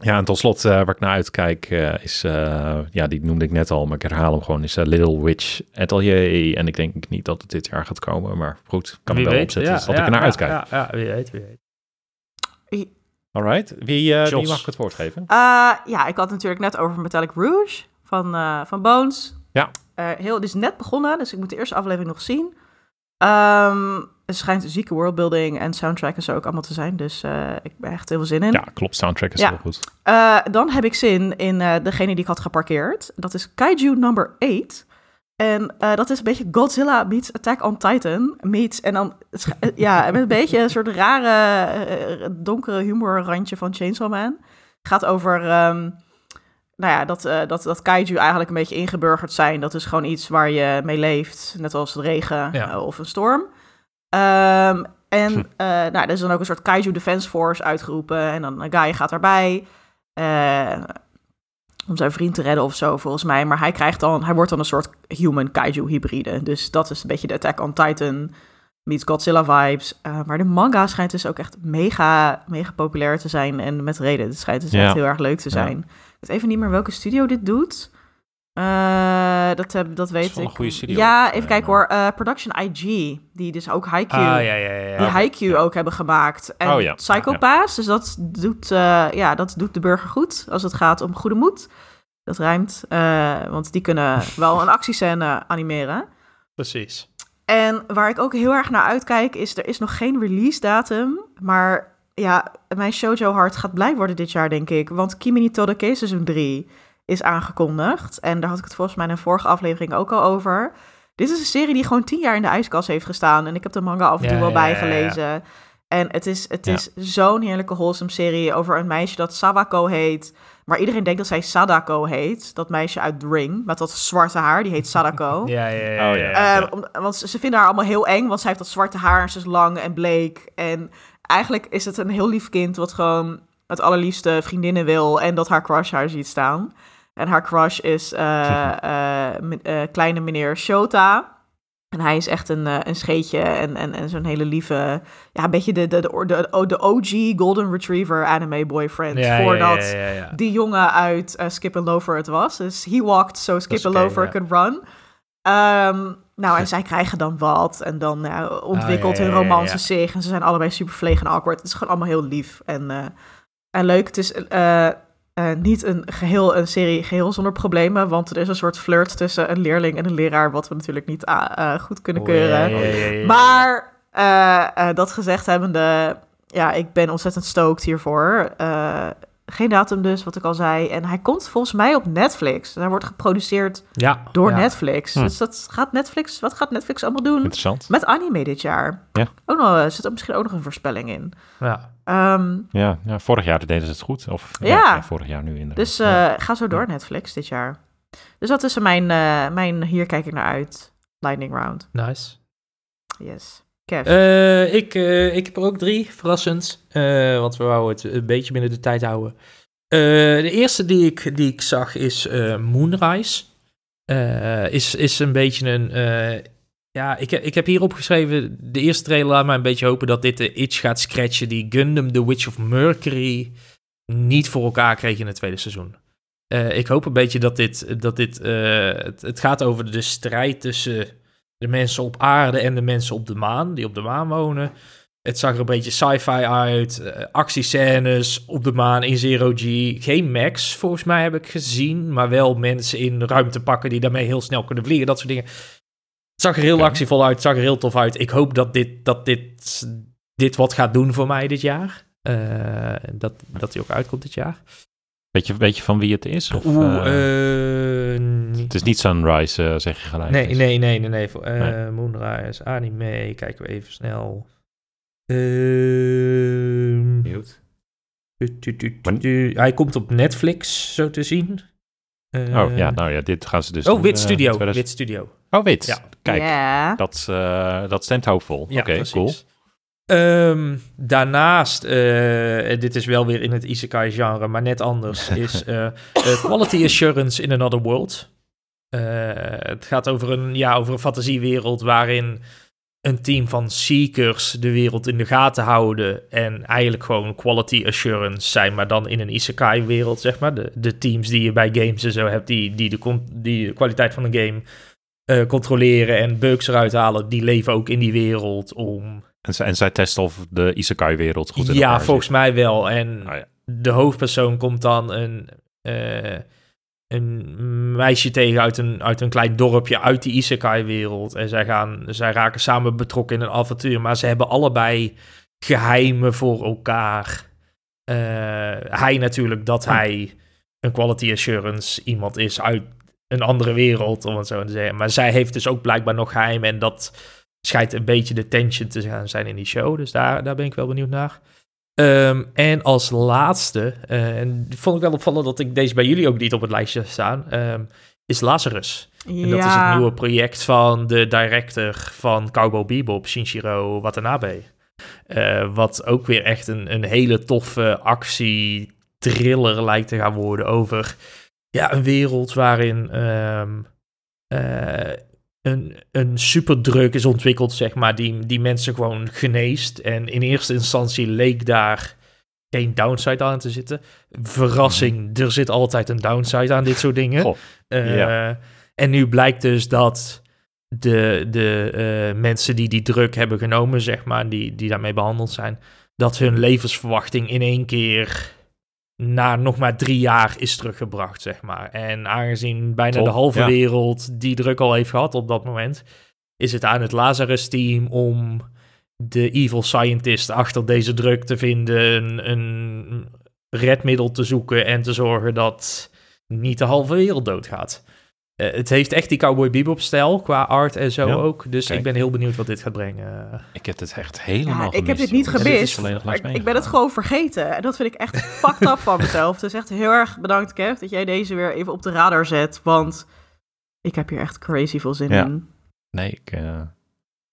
Ja, en tot slot, eh, waar ik naar uitkijk, eh, is, eh, ja, die noemde ik net al, maar ik herhaal hem gewoon, is Little Witch Atelier. En ik denk niet dat het dit jaar gaat komen, maar goed, kan Wie hem wel weet, opzetten, ja, dus dat ja, ik er naar ja, uitkijk. Ja, ja, wie weet, wie weet. Alright, wie, eh, wie mag ik het woord geven? Eh, ja, ik had het natuurlijk net over Metallic Rouge van, eh, van Bones. Ja. Eh, heel, het is net begonnen, dus ik moet de eerste aflevering nog zien. Ehm het schijnt een zieke worldbuilding en soundtrack en zo ook allemaal te zijn. Dus eh, ik ben echt heel veel zin in. Ja, klopt, soundtrack is Ja. heel goed. Eh, dan heb ik zin in degene die ik had geparkeerd. Dat is Kaiju number 8. En dat is een beetje Godzilla meets Attack on Titan. Meets, en dan, het ja, met een beetje een soort rare, donkere humorrandje van Chainsaw Man. Gaat over, ehm, nou ja, dat, eh, dat, dat kaiju eigenlijk een beetje ingeburgerd zijn. Dat is gewoon iets waar je mee leeft, net als de regen Ja. eh, of een storm. Ehm, en Hm. eh, nou, er is dan ook een soort kaiju defense force uitgeroepen. En dan een guy gaat daarbij. om zijn vriend te redden of zo, volgens mij. Maar hij, krijgt dan, hij wordt dan een soort human kaiju hybride. Dus dat is een beetje de Attack on Titan meets Godzilla vibes. Maar de manga schijnt dus ook echt mega, mega populair te zijn. En met reden. Het schijnt dus Ja. echt heel erg leuk te zijn. Weet even niet meer welke studio dit doet. Eh, dat, heb, dat weet ik. een goede studio, Ja, even kijken hoor. Eh, Production IG, die dus ook Haikyuu Ah, ja, ja, ja. die ja. Haikyuu ook hebben gemaakt. En Oh ja, Psycho ja. Pass, dus dat doet, eh, ja, dat doet de burger goed als het gaat om goede moed. Dat rijmt, eh, want die kunnen wel een actiescène animeren. Precies. En waar ik ook heel erg naar uitkijk is, er is nog geen release datum, maar ja, mijn shoujo hart gaat blij worden dit jaar, denk ik. Want Kimi ni Todoke seizoen 3 is aangekondigd. En daar had ik het volgens mij in een vorige aflevering ook al over. Dit is een serie die gewoon tien jaar in de ijskast heeft gestaan. En ik heb de manga af en toe Ja, wel ja, ja, ja. bijgelezen. En het is, het Ja. is zo'n heerlijke wholesome serie over een meisje dat Sawako heet. Maar iedereen denkt dat zij Sadako heet. Dat meisje uit The Ring, met dat zwarte haar. Die heet Sadako. Ja, ja, ja. Oh, ja. Eh, om- want ze ze vinden haar allemaal heel eng, want zij heeft dat zwarte haar en ze is lang en bleek. En eigenlijk is het een heel lief kind wat gewoon het allerliefste vriendinnen wil en dat haar crush haar ziet staan. En haar crush is eh, kleine meneer Shota. En hij is echt een, een scheetje en, en, en zo'n hele lieve, ja, een beetje de, de, de, de, de OG Golden Retriever anime boyfriend. Ja, voordat ja, ja, ja. die jongen uit eh, Skip and Loafer het was. Dus he walked so Skip and ja. could run. Ehm, nou, en zij krijgen dan wat. En dan eh, ontwikkelt Ah, ja, hun romance ja. zich. En ze zijn allebei super verlegen en awkward. Het is gewoon allemaal heel lief en, eh, en leuk. Het is eh, niet een geheel een serie geheel zonder problemen. Want er is een soort flirt tussen een leerling en een leraar. Wat we natuurlijk niet ah, goed kunnen Oh, keuren. Maar dat gezegd hebbende, ja, ik ben ontzettend stoked hiervoor. Geen datum dus, wat ik al zei. En hij komt volgens mij op Netflix. Hij wordt geproduceerd Ja, door ja. Netflix. Hm. Dus dat gaat Netflix, wat gaat Netflix allemaal doen? Interessant. Met anime dit jaar. Ja. Ook nog, zit er misschien ook nog een voorspelling in. Ja. Ehm, Ja, ja, vorig jaar deden ze het goed. Of ja, vorig jaar nu inderdaad. dus Ja. eh, ga zo door Netflix dit jaar. Dus dat is mijn, eh, mijn hier kijk ik naar uit. Lightning Round. Nice. Yes. Eh, ik, eh, ik heb er ook drie, verrassend. Eh, want we wouden het een beetje binnen de tijd houden. De eerste die ik, die ik zag is Moonrise. Is, is een beetje een... ja, ik, ik heb hier opgeschreven... De eerste trailer laat mij een beetje hopen dat dit de itch gaat scratchen... die Gundam The Witch of Mercury niet voor elkaar kreeg in het tweede seizoen. Ik hoop een beetje dat dit... Dat dit het, het gaat over de strijd tussen de mensen op aarde en de mensen op de maan, die op de maan wonen. Het zag er een beetje sci-fi uit, eh, actiescènes op de maan in Zero G. Geen Max, volgens mij heb ik gezien, maar wel mensen in ruimte pakken die daarmee heel snel kunnen vliegen, dat soort dingen. Het zag er heel actievol uit, het zag er heel tof uit. Ik hoop dat dit, dat dit, dit wat gaat doen voor mij dit jaar. Eh, dat, dat hij ook uitkomt dit jaar. Weet, je, weet je van wie het is? Of, Oeh, eh, eh, het is niet Sunrise, eh, zeg je gelijk. Nee, Dus- nee, nee, nee, nee. Eh, Nee. Moonrise, anime, kijken we even snel. Ehm, tu. Hij komt op Netflix, zo te zien. Eh, Oh ja, nou ja, dit gaan ze dus oh, doen, Wit eh, Studio. 2000 Wit Studio. Oh, wit. Ja. Kijk, dat, eh, dat stemt hoopvol. Ja, Oké, cool. Ehm, daarnaast, eh, dit is wel weer in het isekai-genre, maar net anders, is eh, eh, Quality Assurance in Another World. Eh, het gaat over een, ja, over een fantasiewereld waarin een team van seekers de wereld in de gaten houden en eigenlijk gewoon quality assurance zijn, maar dan in een isekai-wereld, zeg maar. De, de teams die je bij games en zo hebt, die, die, de, die de kwaliteit van een game eh, controleren en bugs eruit halen, die leven ook in die wereld om En, zij- en zij testen of de Isekai-wereld goed in ja, volgens zit. mij wel. En Oh, ja. de hoofdpersoon komt dan een, eh, een meisje tegen uit een, uit een klein dorpje uit die isekai-wereld. En zij, gaan, zij raken samen betrokken in een avontuur. Maar ze hebben allebei geheimen voor elkaar. Eh, hij natuurlijk dat hij een quality assurance iemand is uit een andere wereld, om het zo te zeggen. Maar zij heeft dus ook blijkbaar nog geheimen. En dat schijnt een beetje de tension te gaan zijn in die show. Dus daar, daar ben ik wel benieuwd naar. Ehm, en als laatste, eh, en vond ik wel opvallend dat ik deze bij jullie ook niet op het lijstje staan, ehm, is Lazarus. En dat is het nieuwe project van de director van Cowboy Bebop, Shinjiro Watanabe. Eh, wat ook weer echt een, een hele toffe actie-thriller lijkt te gaan worden over ja, een wereld waarin eh, een, een superdruk is ontwikkeld, zeg maar, die, die mensen gewoon geneest. En in eerste instantie leek daar geen downside aan te zitten. Verrassing, er zit altijd een downside aan dit soort dingen. Goh, Eh, Ja. En nu blijkt dus dat de, de eh, mensen die die druk hebben genomen, zeg maar, die, die daarmee behandeld zijn, dat hun levensverwachting in één keer na nog maar drie jaar is teruggebracht, zeg maar. En aangezien bijna Top, de halve ja. wereld die druk al heeft gehad op dat moment, is het aan het Lazarus-team om de evil scientist achter deze druk te vinden, een, een redmiddel te zoeken en te zorgen dat niet de halve wereld doodgaat. Uh, het heeft echt die Cowboy Bebop stijl qua art en zo Ja, ook. Dus kijk. ik ben heel benieuwd wat dit gaat brengen. Ik heb het echt helemaal Ja, ik heb dit niet. Dit gemist. ik, ben het gewoon vergeten. En dat vind ik echt fucked up van mezelf. Dus echt heel erg bedankt, Kev, dat jij deze weer even op de radar zet. Want ik heb hier echt crazy veel zin Ja. in. Nee, ik... eh,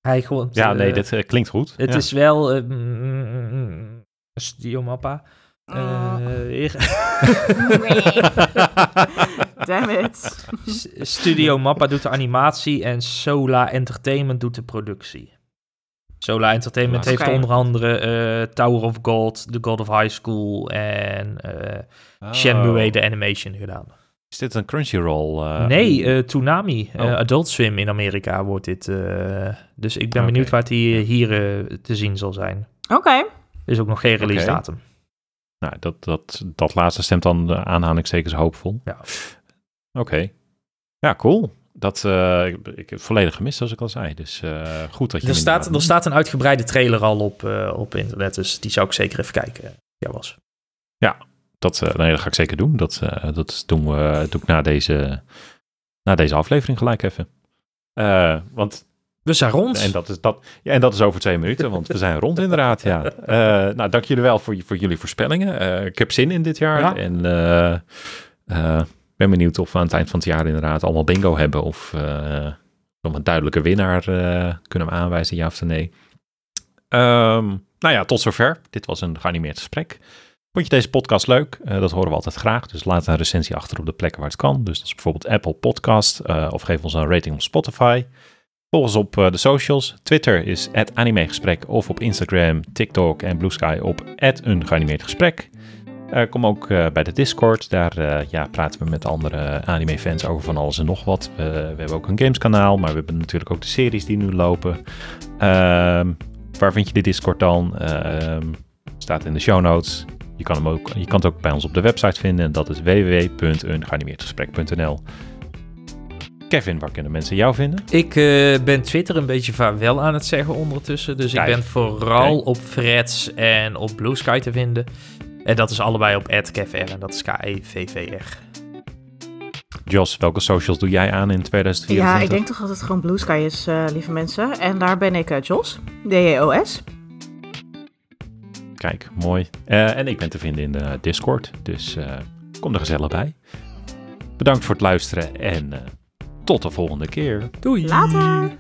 Hij gewoon. ja, nee, eh, dit eh, klinkt goed. Het Ja. is wel. eh, mm, mm, mm, Studio Mappa. Eh, Damn it. Studio Mappa doet de animatie en Sola Entertainment doet de productie. Sola Entertainment heeft onder andere eh, Tower of God, The God of High School en eh Oh. Shenmue de animation gedaan. Is dit een Crunchyroll? eh, nee, eh Toonami, eh, Oh. Adult Swim in Amerika wordt dit. eh, dus ik ben benieuwd waar het hier, hier te zien zal zijn. Oké. Er is ook nog geen release datum. Nou, dat, dat, dat laatste stemt dan de aanhalingstekens hoopvol. Ja. Oké. Ja, cool. Dat, eh, ik, ik heb het volledig gemist, zoals ik al zei. Dus eh, goed dat je... Er staat, er staat een uitgebreide trailer al op, eh, op internet, dus die zou ik zeker even kijken. Ja, was. Dat, eh, nee, dat ga ik zeker doen. Dat, dat doen we, doe ik na deze, na deze aflevering gelijk even. Want, We zijn rond. en, dat is, dat, ja, en dat is over twee minuten, want we zijn rond inderdaad, ja. Nou, dank jullie wel voor, voor jullie voorspellingen. Ik heb zin in dit jaar. Ja. En ben benieuwd of we aan het eind van het jaar inderdaad allemaal bingo hebben. Of eh nog een duidelijke winnaar eh, kunnen we aanwijzen, ja of nee. Ehm, nou ja, tot zover. Dit was een geanimeerd gesprek. Vond je deze podcast leuk? Eh, dat horen we altijd graag. Dus laat een recensie achter op de plekken waar het kan. Dus dat is bijvoorbeeld Apple Podcast. of geef ons een rating op Spotify. Volg ons op de socials. Twitter is @animegesprek of op Instagram, TikTok en Blue Sky op een geanimeerd gesprek. Eh, kom ook eh, bij de Discord. Daar eh, ja, praten we met andere anime-fans over van alles en nog wat. We- we hebben ook een gameskanaal, maar we hebben natuurlijk ook de series die nu lopen. Ehm, waar vind je de Discord dan? Ehm, staat in de show notes. Je kan, hem ook, je kan het ook bij ons op de website vinden. En dat is www.ungeanimeerdgesprek.nl Kevin, waar kunnen mensen jou vinden? Ik ben Twitter een beetje vaarwel aan het zeggen ondertussen. Dus Kijk. ik ben vooral Kijk. op Freds en op Blue Sky te vinden. En dat is allebei op @kevr en dat is E K-E-V-V-R. Jos, welke socials doe jij aan in 2024? Ja, ik denk toch dat het gewoon Blue Sky is, eh, lieve mensen. En daar ben ik eh, Jos, D-J-O-S. Kijk, mooi. Eh, en ik ben te vinden in de Discord, dus eh, kom er gezellig bij. Bedankt voor het luisteren en eh, tot de volgende keer. Doei! Later!